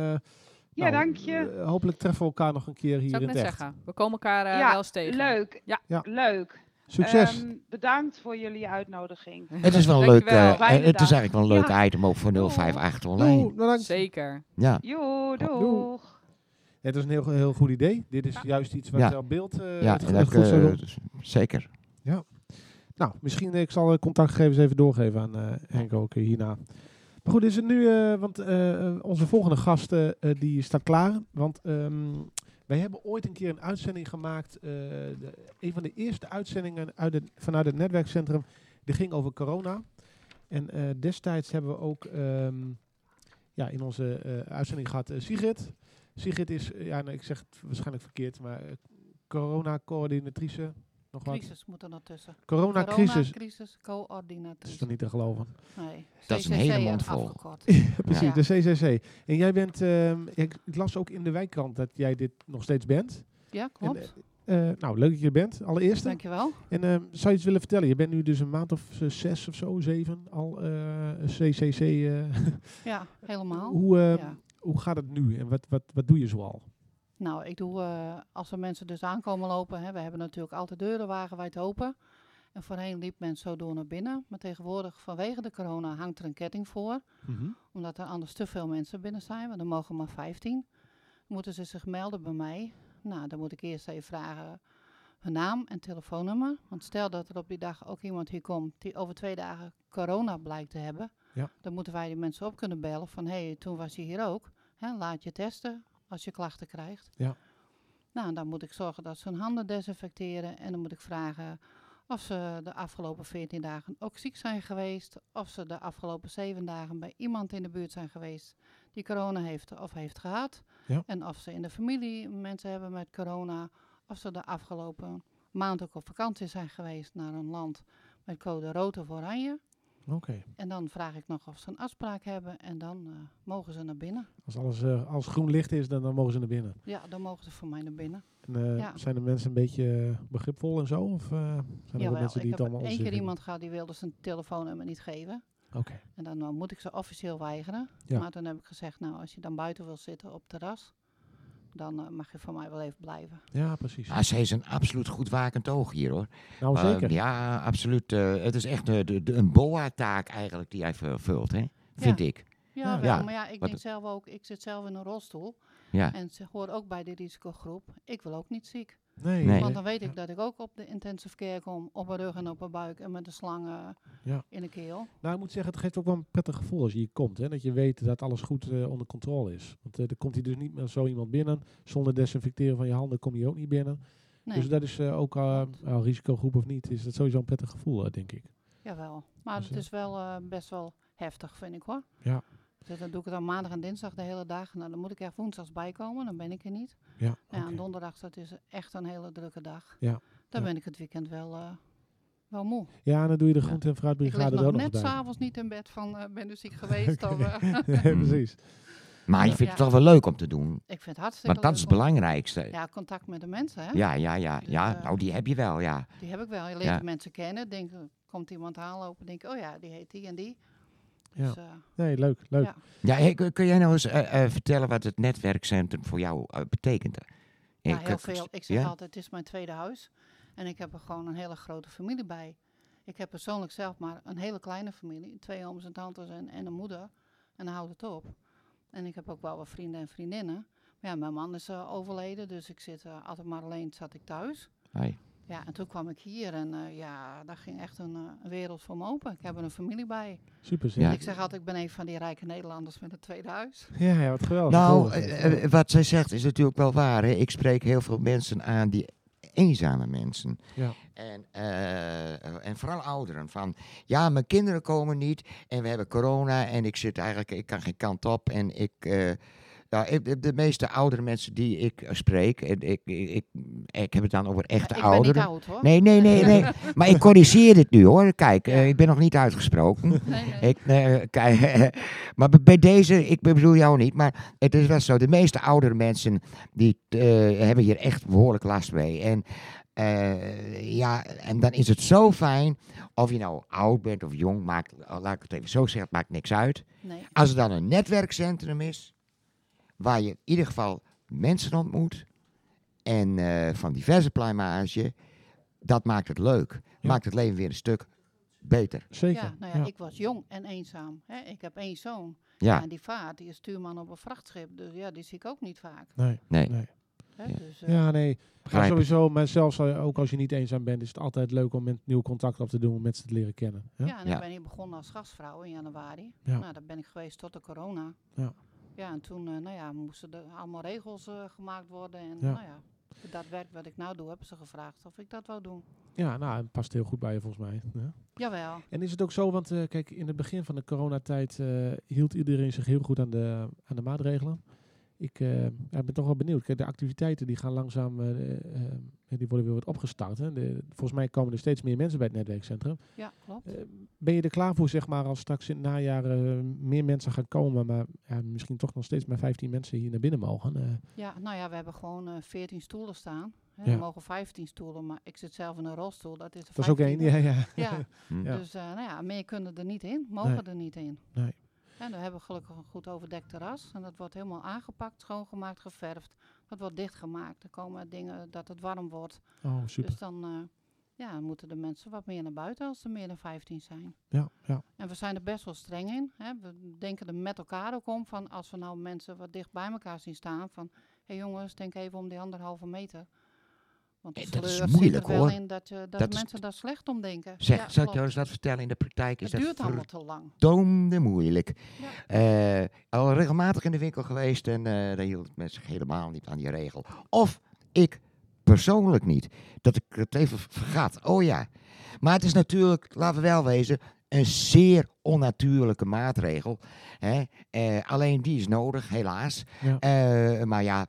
Ja, nou, dank je. eh, hopelijk treffen we elkaar nog een keer hier Zou in ik het net echt. zeggen. We komen elkaar eh, Ja, wel eens tegen. Leuk. Ja. Ja. Leuk. Succes. Ehm, bedankt voor jullie uitnodiging. [laughs] Het is wel een leuk, het is eigenlijk wel een leuk Ja. item ook voor 058 online. Bedankt. Zeker. Ja, Joe, Doeg. doeg. Het is een heel, heel goed idee. Dit is juist iets wat Ja. op beeld eh, ja het en dat, goed zou eh, doen. dus zeker. Nou, misschien eh, ik zal eh, contactgegevens even doorgeven aan eh, Henk ook hierna. Maar goed, is het nu, want onze volgende gast die staat klaar. Want ehm, wij hebben ooit een keer een uitzending gemaakt. een van de eerste uitzendingen uit vanuit het netwerkcentrum. Die ging over corona. En destijds hebben we ook ehm, ja, in onze uitzending gehad eh, Sigrid. Sigrid is, ja, nou, ik zeg het waarschijnlijk verkeerd, maar corona-coördinatrice. Nog wat? Crisis moet er nog tussen. Corona-crisis. Crisis, Dat is toch niet te geloven? Nee. Dat is een hele mond vol. [laughs] Precies, Ja. de CCC. En jij bent, ehm, ik, ik las ook in de wijkkrant dat jij dit nog steeds bent. Ja, En, klopt. eh, eh, nou, leuk dat je er bent, allereerst. Dankjewel. En ehm, zou je iets willen vertellen? Je bent nu dus een maand of eh, zes of zo, zeven, al eh, CCC. eh. [laughs] Ja, helemaal. hoe, ehm, Ja. hoe gaat het nu en wat, wat, wat doe je zoal? Nou, ik doe, eh, als er mensen dus aankomen lopen, hè, we hebben natuurlijk altijd deuren wagenwijd open. En En voorheen liep men zo door naar binnen. Maar tegenwoordig, vanwege de corona, hangt er een ketting voor. Mhm. Omdat er anders te veel mensen binnen zijn. Want er mogen maar 15. Moeten ze zich melden bij mij. Nou, dan moet ik eerst even vragen hun naam en telefoonnummer. Want stel dat er op die dag ook iemand hier komt die over twee dagen corona blijkt te hebben. Ja. Dan moeten wij die mensen op kunnen bellen van hé, hey, toen was je hier ook. Hè, laat je testen als je klachten krijgt. Ja. Nou, dan moet ik zorgen dat ze hun handen desinfecteren. En dan moet ik vragen of ze de afgelopen 14 dagen ook ziek zijn geweest. Of ze de afgelopen 7 dagen bij iemand in de buurt zijn geweest die corona heeft of heeft gehad. Ja. En of ze in de familie mensen hebben met corona. Of ze de afgelopen maand ook op vakantie zijn geweest naar een land met code rood of oranje. Oké. En dan vraag ik nog of ze een afspraak hebben en dan eh, mogen ze naar binnen. Als alles eh, als groen licht is, dan, dan mogen ze naar binnen. Ja, dan mogen ze voor mij naar binnen. En, eh, Ja. Zijn de mensen een beetje begripvol en zo? Of zijn er Jawel, mensen die ik het heb allemaal één keer iemand gehad die wilde zijn telefoonnummer niet geven. Oké. En dan moet ik ze officieel weigeren. Ja. Maar dan heb ik gezegd, nou als je dan buiten wil zitten op terras, dan eh, mag je voor mij wel even blijven. Ja, precies. Ah, zij is een absoluut goed wakend oog hier hoor. nou, Eh, zeker. ja, absoluut. eh, het is echt de, de, een boa-taak eigenlijk die hij vervult, hè? vind ik. Ja, Ja. wel, Ja, maar ja, ik wat denk zelf ook, ik zit zelf in een rolstoel. Ja. En ze hoort ook bij de risicogroep. Ik wil ook niet ziek. Nee, Nee. Want dan weet ik dat ik ook op de intensive care kom, op mijn rug en op mijn buik en met een slang eh, Ja. in de keel. Nou, ik moet zeggen, het geeft ook wel een prettig gevoel als je hier komt. Hè? Dat je weet dat alles goed eh, onder controle is. Want eh, er komt hier dus niet meer zo iemand binnen. Zonder desinfecteren van je handen kom je ook niet binnen. Nee, Dus dat is eh, ook, uh, Klopt. risicogroep of niet, is dat sowieso een prettig gevoel, eh, denk ik. jawel. Maar Dus, het eh, is wel eh, best wel heftig, vind ik hoor. Ja. Dus dan doe ik het dan maandag en dinsdag de hele dag. Nou, dan moet ik echt woensdags bijkomen, dan ben ik er niet. Ja, Ja, oké. en donderdag, dat is echt een hele drukke dag. Ja, Dan ja. ben ik het weekend wel, eh, wel moe. ja, en dan doe je de groente- en Ik fruitbrigade lig er nog net s'avonds niet in bed van, eh, ben dus ziek [laughs] geweest. of, eh, [laughs] ja, precies. Maar je Ja. vindt het toch wel leuk om te doen. ik vind het hartstikke Want dat is het leuk belangrijkste. Ja, contact met de mensen, hè? Ja, ja, ja. Dus, ja. Nou, die heb je wel, ja. Die heb ik wel. Je leert de mensen kennen. Denk, komt iemand aanlopen, denk ik, oh ja, die heet die en die. Ja. Dus, Nee, leuk, leuk. Ja. Ja, hey, kun, jij nou eens eh, eh, vertellen wat het netwerkcentrum voor jou eh, betekent? ja, heel veel. Ik zeg ja? altijd, het is mijn tweede huis. En ik heb er gewoon een hele grote familie bij. Ik heb persoonlijk zelf maar een hele kleine familie. Twee ooms en tantes en, en een moeder. En dan houdt het op. En ik heb ook wel wat vrienden en vriendinnen. Maar ja, mijn man is overleden, dus ik zit altijd maar alleen zat ik thuis. Ja, en toen kwam ik hier en eh, ja, daar ging echt een, eh, een wereld voor me open. Ik heb er een familie bij. Super zin. Ja. Ja. Ik zeg altijd, ik ben een van die rijke Nederlanders met een tweede huis. Ja, wat geweldig. Nou, eh, wat zij zegt is natuurlijk wel waar. Hè? Ik spreek heel veel mensen aan die eenzame mensen. Ja. En, eh, en vooral ouderen. Van ja, mijn kinderen komen niet en we hebben corona en ik zit eigenlijk, ik kan geen kant op. En ik, eh, ja, ik- de, meeste oudere mensen die ik eh, spreek, en ik, ik, ik, ik heb het dan over echte ik ben ouderen. niet oud hoor. Nee, nee, nee, nee. [laughs] maar ik corrigeer dit nu hoor. Kijk, eh, Ja. ik ben nog niet uitgesproken. Nee, nee. [laughs] Ik, eh, kijk, [laughs] maar bij- deze, ik bedoel jou niet, maar het is wel zo. De meeste oudere mensen die hebben hier echt behoorlijk last mee. En, ja, en dan is het zo fijn, of je nou oud bent of jong, maakt, laat ik het even zo zeggen, het maakt niks uit. nee. Als er dan een netwerkcentrum is, waar je in ieder geval mensen ontmoet, en eh, van diverse pluimage, dat maakt het leuk. Ja. Maakt het leven weer een stuk beter. Zeker. Ja, nou ja, ik was jong en eenzaam. Hè. Ik heb één zoon. Ja, En die vaart, die is stuurman op een vrachtschip. Dus ja, die zie ik ook niet vaak. Nee, nee, nee. Hè. Ja. Dus, eh, Ja, nee. Maar ik. sowieso, maar zelfs eh, ook als je niet eenzaam bent, is het altijd leuk om met nieuw contact op te doen, om mensen te leren kennen. hè? ja, en Ja. ik ben hier begonnen als gastvrouw in januari. Ja. Nou, daar ben ik geweest tot de corona. Ja. Ja, en toen eh, nou ja, moesten er allemaal regels eh, gemaakt worden. En Ja. nou ja, dat werk wat ik nou doe, hebben ze gevraagd of ik dat wou doen. Ja, nou, het past heel goed bij je volgens mij. Ja. Jawel. En is het ook zo, want eh, kijk, in het begin van de coronatijd hield iedereen zich heel goed aan de, aan de maatregelen. Ik eh, ja, ben toch wel benieuwd. Kijk, de activiteiten die gaan langzaam, eh, eh, die worden weer wat opgestart. Hè. De, volgens mij komen er steeds meer mensen bij het netwerkcentrum. Ja, klopt. Eh, ben je er klaar voor, zeg maar, als straks in het najaar eh, meer mensen gaan komen, maar ja, misschien toch nog steeds maar 15 mensen hier naar binnen mogen? eh? Ja, nou ja, we hebben gewoon eh 14 stoelen staan. Hè. Ja. Er mogen 15 stoelen, maar ik zit zelf in een rolstoel. Dat is de dat is ook één, 15e. ja, ja. Ja, [laughs] Hm. Ja. dus eh, nou ja, meer kunnen er niet in, mogen Nee. er niet in. Nee. En we hebben gelukkig een goed overdekt terras. En dat wordt helemaal aangepakt, schoongemaakt, geverfd. Dat wordt dichtgemaakt. Er komen dingen dat het warm wordt. Oh, super. Dus dan, eh, ja, moeten de mensen wat meer naar buiten als er meer dan 15 zijn. Ja, ja. En we zijn er best wel streng in. Hè. We denken er met elkaar ook om van als we nou mensen wat dicht bij elkaar zien staan. Van hé hey jongens, denk even om die anderhalve meter. Want de dat is moeilijk, zit er wel hoor. in dat, je, dat, Dat mensen daar slecht om denken. Zeg, Ja, zal ik jou eens wat vertellen? In de praktijk is Het dat duurt allemaal te lang. verdomde moeilijk. Eh, al regelmatig in de winkel geweest en eh daar hield men zich helemaal niet aan die regel. Of ik persoonlijk niet. Dat ik het even vergat. Oh ja. Maar het is natuurlijk, laten we wel wezen, een zeer onnatuurlijke maatregel. Hè? Eh, alleen die is nodig, helaas. Ja. Eh, maar ja,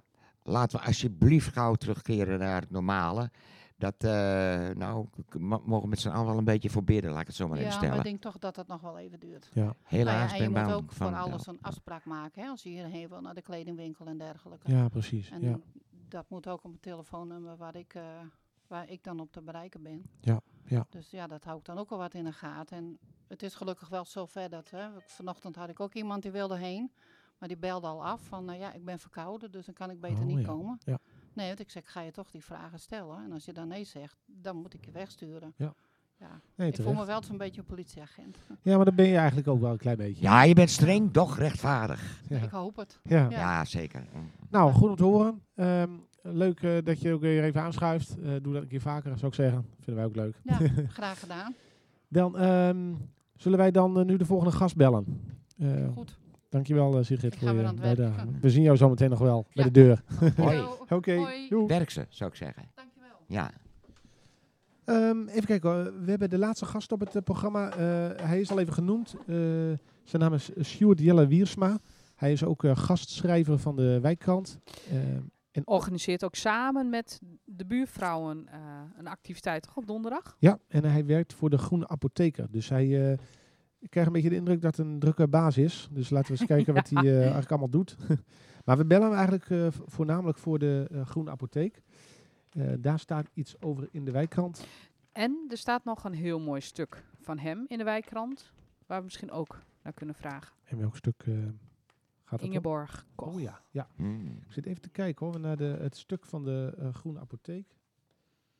laten we alsjeblieft gauw terugkeren naar het normale. Dat, eh, nou, mogen we met z'n allen wel een beetje voor bidden, laat ik het zo maar even Ja, maar ik stellen. denk toch dat het nog wel even duurt. Ja. Nou Helaas ja, en ben je moet bang ook van voor alles een afspraak maken. Hè, als je hierheen wil naar de kledingwinkel en dergelijke. Ja, precies. En Ja. dat moet ook op een telefoonnummer waar ik, eh, waar ik dan op te bereiken ben. Ja, ja. Dus ja, dat hou ik dan ook al wat in de gaten. En het is gelukkig wel zo ver dat, hè, vanochtend had ik ook iemand die wilde heen. Maar die belde al af van, nou ja, ik ben verkouden, dus dan kan ik beter Oh, niet ja. komen. Ja. Nee, want ik zeg, ga je toch die vragen stellen? En als je dan nee zegt, dan moet ik je wegsturen. Ja. ja. Nee, ik voel me wel zo'n beetje een politieagent. [laughs] Ja, maar dat ben je eigenlijk ook wel een klein beetje. Ja, je bent streng, doch rechtvaardig. Ja. Ik hoop het. Ja. Ja, zeker. Nou, goed om te horen. Ehm, leuk eh, dat je ook weer even aanschuift. Eh, doe dat een keer vaker, zou ik zeggen. Vinden wij ook leuk. Ja, [laughs] graag gedaan. Dan ehm, zullen wij dan nu de volgende gast bellen. Eh, Goed. Dankjewel uh, Sigrid voor je bijdrage. We zien jou zo meteen nog wel bij de deur. [laughs] Hoi. Oké. Werk ze, zou ik zeggen. Dankjewel. Ja. Ehm, even kijken, hoor. we hebben de laatste gast op het eh, programma. Eh, hij is al even genoemd. Eh, zijn naam is Sjoerd Jelle Wiersma. Hij is ook eh, gastschrijver van de Wijkkrant. Ehm, en Organiseert ook samen met de buurvrouwen eh, een activiteit toch op donderdag? Ja, en hij werkt voor de Groene Apotheker. Dus hij, eh, ik krijg een beetje de indruk dat het een drukke baas is. Dus laten we eens kijken wat [laughs] hij eh, eigenlijk allemaal doet. [laughs] maar we bellen hem eigenlijk eh, vo- voornamelijk voor de eh, Groene Apotheek. Eh, daar staat iets over in de wijkkrant. En er staat nog een heel mooi stuk van hem in de wijkkrant, waar we misschien ook naar kunnen vragen. En welk stuk eh, gaat het? Ingeborg Koch. Oh ja, ja. Hmm. Ik zit even te kijken hoor, naar de, het stuk van de eh, Groene Apotheek.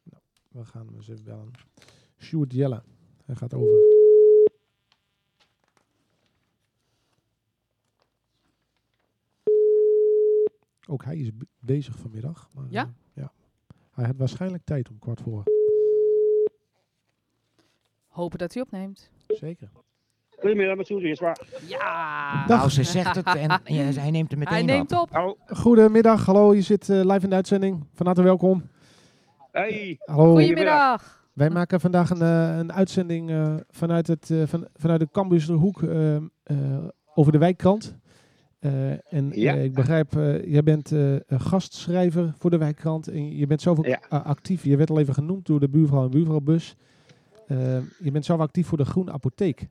Nou, we gaan hem eens even bellen. Sjoerd Jelle. Hij gaat over. Ook hij is be- bezig vanmiddag. Maar, Ja? eh, ja. Hij had waarschijnlijk tijd om kwart voor. Hopen dat hij opneemt. Zeker. Goedemiddag, met Soes Wiersma. Ja! Dag. Nou, ze zegt het en [laughs] ja, hij neemt het meteen Hij neemt op. Goedemiddag, hallo. Je zit eh, live in de uitzending. Van harte welkom. Hey. Hallo. Goedemiddag. Wij maken vandaag een, eh, een uitzending eh, vanuit, het, eh, van, vanuit de Cambuursterhoek eh, eh, over de wijkkrant. Eh, en Ja. eh, ik begrijp, eh, jij bent gastschrijver voor de wijkkrant. En je bent zelf ook Ja. a- actief. Je werd al even genoemd door de buurvrouw en buurvrouwbus. Je bent zelf actief voor de Groene Apotheek.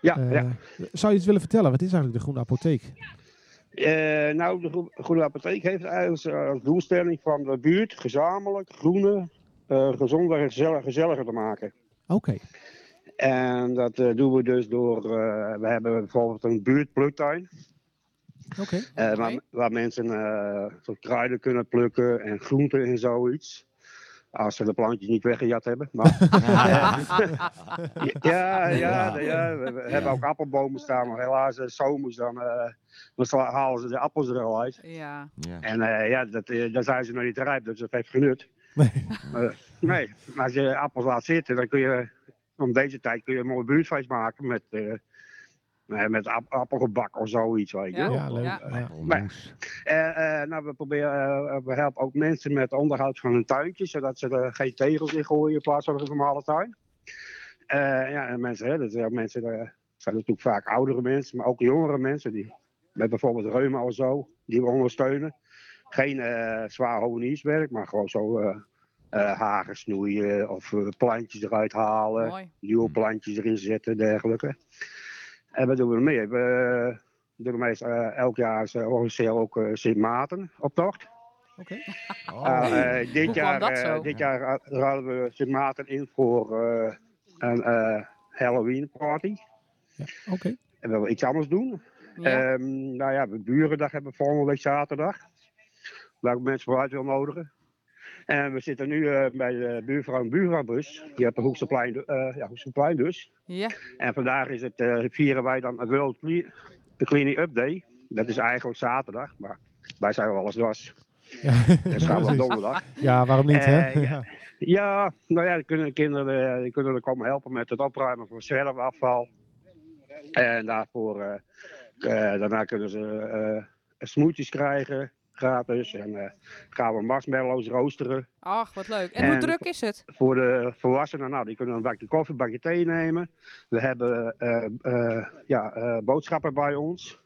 Ja, ja. Zou je iets willen vertellen? Wat is eigenlijk de Groene Apotheek? Nou, de Gro- Groene Apotheek heeft eigenlijk als, als doelstelling van de buurt gezamenlijk groene, gezonder en gezellig, gezelliger te maken. Oké. En dat doen we dus door, we hebben bijvoorbeeld een buurtpluktuin. Oké. eh, waar, waar mensen eh zo kruiden kunnen plukken en groenten en zoiets. Als ze de plantjes niet weggejat hebben. Maar, ja, [laughs] ja, ja, ja, we, we hebben ook appelbomen staan, maar helaas, eh, zomers dan, eh, dan halen ze de appels er al uit. Ja. Ja. En eh, ja, dat, eh, dan zijn ze nog niet rijp, dus dat heeft genut. Nee. Eh, nee, maar als je appels laat zitten, dan kun je om deze tijd kun je een mooi buurtfeest maken met, eh, eh, met ap- appelgebak of zoiets. Weet je Ja. wel. Ja, leuk. Ja. Appelmoes. Eh, eh, nou, we, proberen, eh, we helpen ook mensen met onderhoud van hun tuintje, zodat ze er geen tegels in gooien in plaats van een normale tuin. Eh, ja, en mensen, hè, dat zijn mensen, eh, zijn natuurlijk vaak oudere mensen, maar ook jongere mensen die met bijvoorbeeld reuma of zo, die we ondersteunen. Geen eh, zwaar honierswerk, maar gewoon zo eh eh, hagen snoeien of eh, plantjes eruit halen Mooi. nieuwe plantjes erin zetten, dergelijke. En wat doen we nog meer? We doen meestal eh, elk jaar uh, organiseren we ook eh, Sint Maarten optocht. Oké. [laughs] Oh. Eh, eh, dit, jaar, eh, dit jaar eh, ruilen we Sint Maarten in voor eh, een eh, Halloween party. Ja, Oké. En we willen iets anders doen. Ja. Ehm, nou ja, we Burendag hebben we volgende week zaterdag. Waar ik mensen vooruit wil nodigen. En we zitten nu eh, bij de buurvrouw en buurvrouwbus. Die hebben Hoeksterplein, eh ja, dus. Ja. En vandaag is het, eh, vieren wij dan het World Cle- de Cleaning Up Day. Dat is eigenlijk zaterdag, maar wij zijn wel eens was. Ja, Dat is gewoon precies. donderdag. Ja, waarom niet, hè? Eh, ja. Ja. Nou ja, dan kunnen de kinderen eh, die kunnen er komen helpen met het opruimen van zwerfafval. En daarvoor, eh, eh, daarna kunnen ze eh, smoothies krijgen, gratis. En eh, gaan we marshmallows roosteren. Ach, wat leuk. En, hoe druk is het? Voor de volwassenen, nou, die kunnen een bakje koffie, een bakje thee nemen. We hebben eh, eh, ja, boodschappen bij ons.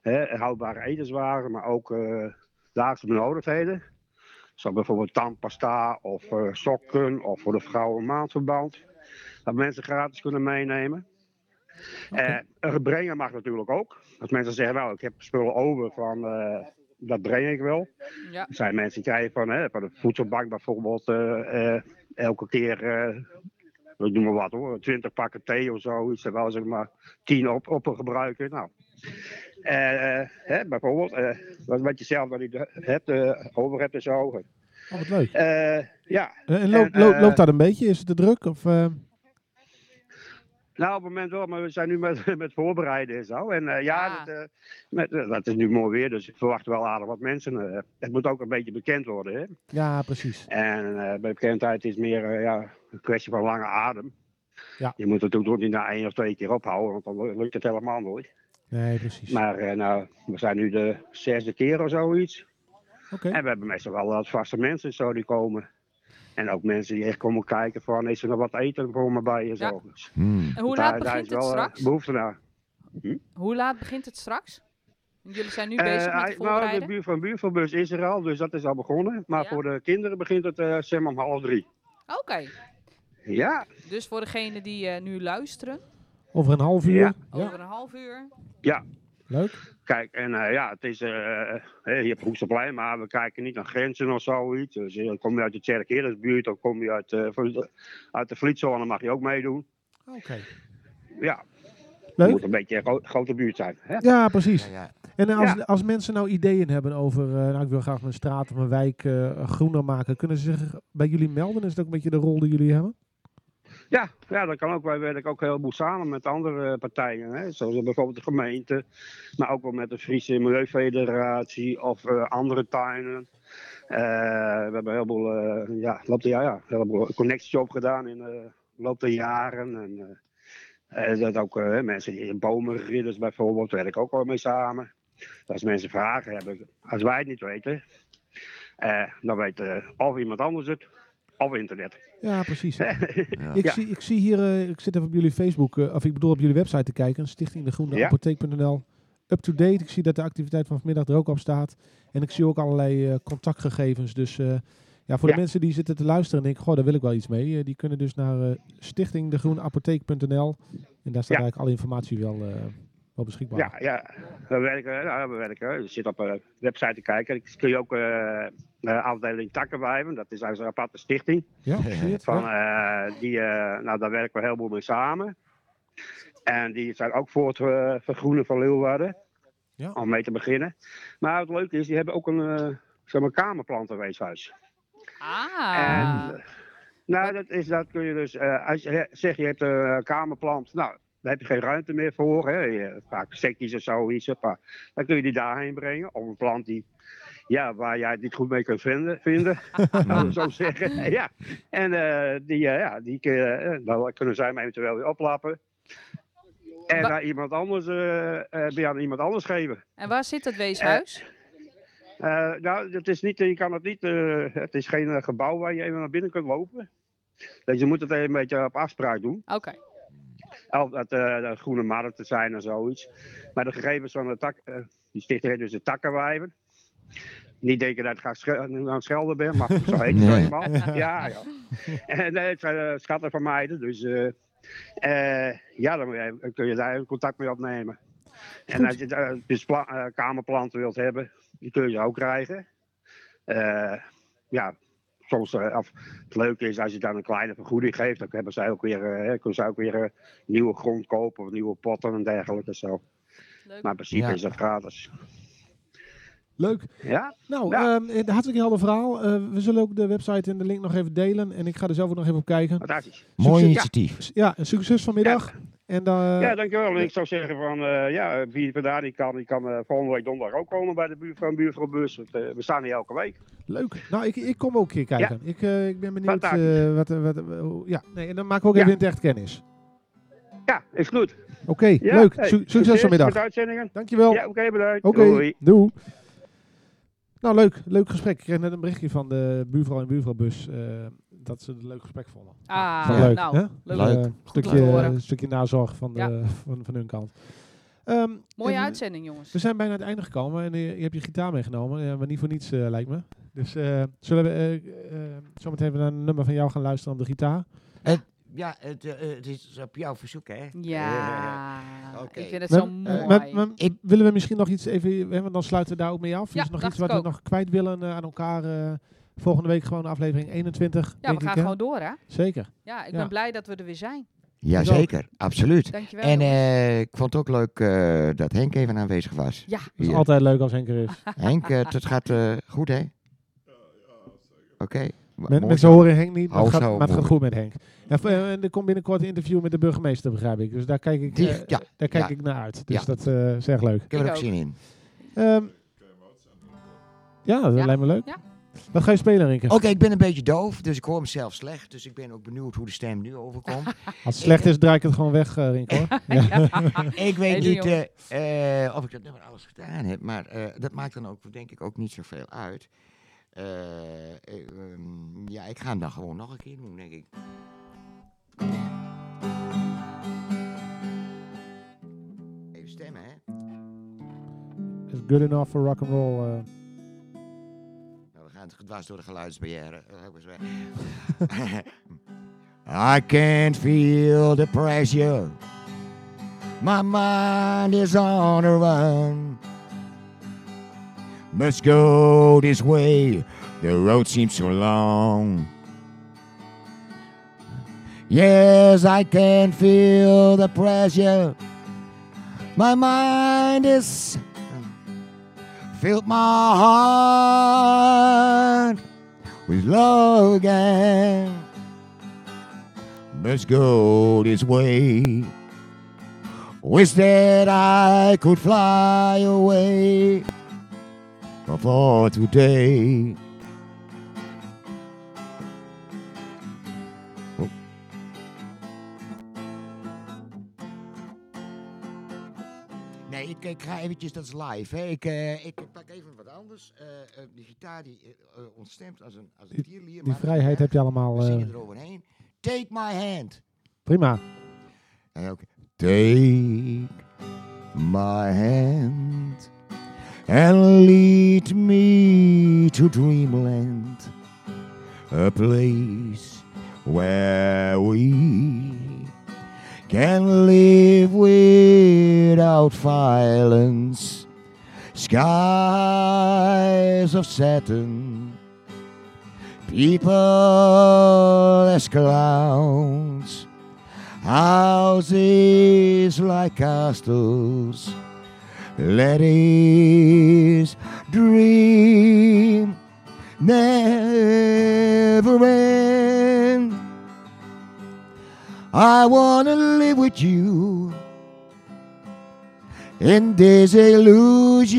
Hè, houdbare etenswaren, maar ook laagste benodigdheden. Zoals bijvoorbeeld tandpasta of sokken of voor de vrouwen maandverband. Dat mensen gratis kunnen meenemen. Een brengen mag natuurlijk ook. Als mensen zeggen, nou ik heb spullen over van, dat breng ik wel. Ja. Er zijn mensen die krijgen van, hè, van de voedselbank bijvoorbeeld eh, eh, elke keer, eh ik noem maar wat hoor, 20 pakken thee of zoiets. Terwijl ze er maar 10 op, op gebruiken. Nou, eh, eh, hè, bijvoorbeeld, eh, wat, wat je zelf dan niet hebt, eh, over hebt en zo. Oh, wat leuk. Eh, ja. En, loopt, En, loopt, eh, loopt dat een beetje? Is het te druk? Of, eh, Nou, op het moment wel, maar we zijn nu met, [laughs] met voorbereiden en zo. En eh, ja, Ah. dat, eh, met, eh, dat is nu mooi weer, dus ik verwacht wel aardig wat mensen. het moet ook een beetje bekend worden, hè. ja, precies. En eh, bij bekendheid is meer ja, een kwestie van lange adem. Ja. Je moet het natuurlijk niet na één of twee keer ophouden, want dan lukt het helemaal nooit. Nee, precies. Maar eh, nou, we zijn nu de zesde keer of zoiets. Oké. En we hebben meestal wel wat vaste mensen zo die komen. En ook mensen die echt komen kijken van, is er nog wat eten voor me bij en Ja. zo. Dus Hmm. En hoe daar- laat daar begint het eh, straks? behoefte naar. Hoe laat begint het straks? Want Jullie zijn nu Eh, bezig met hij- het nou, de voorbereiden? buurt van buurverbus is er al, dus dat is al begonnen. Maar Ja. voor de kinderen begint het eh zeg maar om half drie. Oké, Ja, dus voor degenen die eh, nu luisteren, Over een half uur. Ja. Ja. over een half uur. Leuk. kijk, en eh, ja, het is, eh eh, je hebt Hoeksterplein, maar we kijken niet naar grenzen of zoiets. Dus kom je uit de Tjerk of kom je uit, eh, van de- uit de Vlietzone, mag je ook meedoen. Oké. Ja, het Leuk. moet een beetje een gro- grote buurt zijn. Hè? Ja, precies. Ja, ja. En als, Ja. als mensen nou ideeën hebben over, eh, nou ik wil graag mijn straat of mijn wijk eh, groener maken, kunnen ze zich bij jullie melden? Is dat ook een beetje de rol die jullie hebben? Ja, ja, dat kan ook. Wij werken ook heel goed samen met andere eh, partijen. Hè? Zoals bijvoorbeeld de gemeente, maar ook wel met de Friese Milieufederatie of eh, andere tuinen. Eh, we hebben een heleboel, eh, ja, loop de, ja, ja, heleboel connecties opgedaan in de loop der jaren. En, dat ook mensen in bomenridders bijvoorbeeld, werken ook wel mee samen. Als mensen vragen hebben, als wij het niet weten, dan weet eh, of iemand anders het, of internet. Ja, precies. [laughs] Ja. Ik, zie, ik zie hier, eh, ik zit even op jullie Facebook, eh, of ik bedoel op jullie website te kijken, Stichting de Groene Ja. Apotheek.nl. Up-to-date. Ik zie dat de activiteit van vanmiddag er ook op staat. En ik zie ook allerlei eh, contactgegevens. Dus ja, voor de mensen die zitten te luisteren en denken, goh, daar wil ik wel iets mee. die kunnen dus naar stichtingdegroeneapotheek.nl. En daar staat eigenlijk alle informatie wel, wel beschikbaar. Ja, ja. We werken, ja, we werken. Je zit op een website te kijken. Ik kun je ook eh de afdeling Takkenwijven, dat is eigenlijk een aparte stichting. Ja, [laughs] zie je het? Van, Ja. eh, die, eh, nou, daar werken we heel veel mee samen. En die zijn ook voor het vergroenen van Leeuwarden. Ja. Om mee te beginnen. Maar het leuke is, die hebben ook een uh, zeg maar, kamerplantenweeshuis. Ah, En, nou, dat, is, dat kun je dus, eh, als je zegt je hebt een kamerplant, nou, daar heb je geen ruimte meer voor. Hè. Vaak secties of zoiets. Maar dan kun je die daarheen brengen. Of een plant die, ja, waar jij het niet goed mee kunt vinden. vinden [laughs] laten we zo zeggen. ja. En eh, die, eh, ja, die eh, dan kunnen zij hem eventueel weer oplappen. En aan iemand anders, aan iemand anders geven. en waar zit het weeshuis? Nou, het is niet, je kan het niet, het is geen gebouw waar je even naar binnen kunt lopen. Dus je moet het een beetje op afspraak doen. Oké, dat eh de groene markten zijn en zoiets. Maar de gegevens van de tak, eh, die stichting heet dus de takkenwijven. Niet denken dat ik aan het schelden ben, maar zo heet het helemaal. [laughs] Ja, ja. En nee, het zijn eh, schatten van meiden, dus eh, eh, ja, dan, kun je daar contact mee opnemen. En als je eh, dus pla- eh, kamerplanten wilt hebben, die kun je ook krijgen. Eh, ja, soms, eh, of, het leuke is als je dan een kleine vergoeding geeft, dan hebben zij ook weer, eh, kunnen zij ook weer eh, nieuwe grond kopen of nieuwe potten en dergelijke. Zo. leuk. Maar in principe Ja. is dat gratis. Leuk. Ja? Nou, Ja. ehm, een hartstikke helder verhaal. Eh, we zullen ook de website en de link nog even delen. En ik ga er zelf ook nog even op kijken. Fantastisch. Mooi initiatief. Ja, een succes vanmiddag. En dan, eh, Ja, dankjewel. En ik zou zeggen van, eh, ja, wie vandaar die kan, die kan eh, volgende week donderdag ook komen bij de buurvrouw en buurvrouwbus. We staan hier elke week. leuk. Nou, ik, ik kom ook een keer kijken. Ik, ik ben benieuwd. Wat, wat, hoe- ja, nee, en dan maken we ook even in het echt kennis. Ja, is goed. Oké, Ja, leuk. hey, Su- succes vanmiddag. Met uitzendingen. Dankjewel. Ja, oké, bedankt. Oké, Doei. doei. Nou, leuk. Leuk gesprek. Ik kreeg net een berichtje van de buurvrouw en buurvrouwbus eh, dat ze het een leuk gesprek vonden. Ah, leuk, nou, hè? leuk. Leuk. Eh, stukje, een stukje nazorg van, de, Ja. [laughs] van, van hun kant. Ehm, Mooie en uitzending, jongens. We zijn bijna aan het einde gekomen en eh, je hebt je gitaar meegenomen, ja, maar niet voor niets eh, lijkt me. Dus eh, zullen we eh, eh, zometeen even naar een nummer van jou gaan luisteren op de gitaar? Ja, het, eh, eh, het is op jouw verzoek, hè? Ja, [laughs] Oké. ik vind het Maar- zo mooi. eh, maar- maar willen we misschien nog iets even, hè, want dan sluiten we daar ook mee af. Ja, is er nog iets wat we nog kwijt willen eh, aan elkaar? eh, volgende week gewoon aflevering 21. ja, denk we gaan ik, gewoon door, hè? Zeker. Ja, ik Ja. ben blij dat we er weer zijn. Jazeker, absoluut. Dankjewel. En eh, ik vond het ook leuk eh, dat Henk even aanwezig was. Ja. Het is Hier. altijd leuk als Henk er is. [laughs] Henk, eh, het gaat eh, goed, hè? Oké. Met, mooi mensen zo. horen Henk niet, maar het, gaat, maar het gaat hoor. goed met Henk. Ja, en er komt binnenkort een interview met de burgemeester, begrijp ik. Dus daar kijk ik, Die- ja, daar kijk ja. ik naar uit. Dus Ja. dat eh, is erg leuk. Ik heb er ook zin in. Ehm, ja, dat Ja. lijkt me leuk. Wat ga je spelen, Rinke? Oké, ik ben een beetje doof, dus ik hoor mezelf slecht. Dus ik ben ook benieuwd hoe de stem nu overkomt. [laughs] Als het slecht is, draai ik het gewoon weg, Rinke. Hoor. [laughs] Ja. ik weet Hey, niet eh, eh, of ik dat nummer alles gedaan heb, maar eh, dat maakt dan ook, denk ik, ook niet zoveel uit. Eh, eh, ehm, ja, ik ga hem dan gewoon nog een keer doen, denk ik. Even stemmen, hè? Is good enough for rock and roll. We dwars door de geluidsbarrière. [laughs] I can't feel the pressure. My mind is on a run. Must go this way. The road seems so long. Yes, I can feel the pressure. My mind is filled my heart with love again. Let's go this way. Wish that I could fly away before today. Ik, ga eventjes, dat is live. Hè. Ik, eh, ik pak even wat anders. Eh, eh, de gitaar die eh, ontstemt als een, als een tierlier. Die vrijheid heb je allemaal. We zingen eroverheen. Take my hand. prima. Ook, Take my hand and lead me to dreamland, a place where we can live without violence, skies of satin, people as clowns houses like castles. His dream never end. I wanna live with you in this illusion.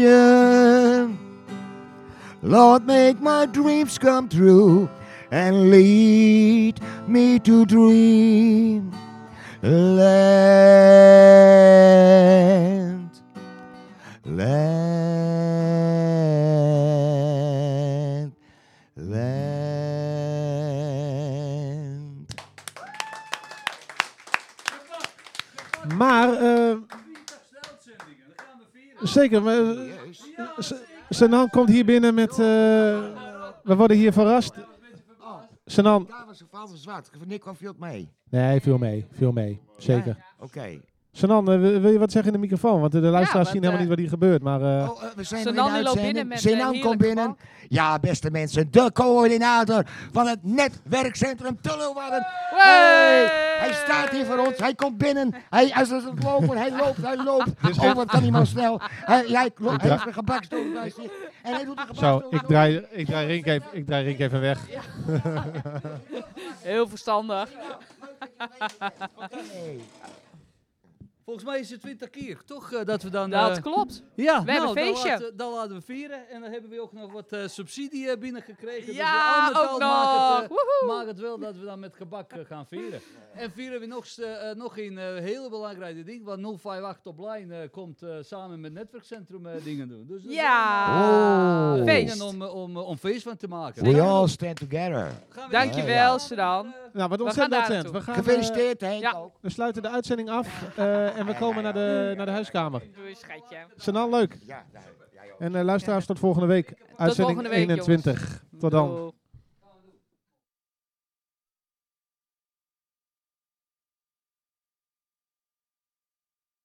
Lord, make my dreams come true and lead me to dream land. Land. Zeker, maar, eh, S- Sanan komt hier binnen met, eh, we worden hier verrast. Sanan, Daar was een vals zwart. Nick kwam veel mee. nee, veel mee, veel mee, zeker. Oké. Sanan, eh, wil je wat zeggen in de microfoon? Want de luisteraars want, zien helemaal eh, niet wat hier gebeurt. Maar, eh, Oh, we zijn die loopt uitzending. binnen met, eh, komt binnen. Ja, beste mensen, de coördinator van het netwerkcentrum Tullewarden. Hey! Hij staat hier voor ons, hij komt binnen. Hij hij is aan het lopen, hij loopt, hij loopt. Dus Oh, wat kan hij maar snel. Hij, hij, hij heeft een gebakstoel bij zich. En hij doet de zo, ik draai, ik draai Rink even, ik draai Rink even weg. Heel verstandig. [laughs] Volgens mij is het 20 keer, toch? eh, dat we dan. Dat eh, klopt. Ja, We hebben nou, een feestje. Dan laten, dan laten we vieren. En dan hebben we ook nog wat eh, subsidie binnengekregen. Ja, dus al ook maakt nog. het, Woehoe. maakt het wel dat we dan met gebak gaan vieren. En vieren we nog, eh, eh, nog een eh, hele belangrijke ding. Want 058 op Line eh, komt eh, samen met Netwerkcentrum eh, dingen doen. Dus Ja. Oh. Feest. om, om, om feest van te maken. We all stand together. Dankjewel, Sedan. Nou, wat We ontzettend gaan daar accent. We, gaan, Gefeliciteerd Henk ja. we sluiten de uitzending af eh, en we komen naar de, naar de huiskamer. Doei, schatje. Sanan, leuk. Ja. En eh, luisteraars, tot volgende week. Uitzending volgende week, jongens. 21. Tot dan.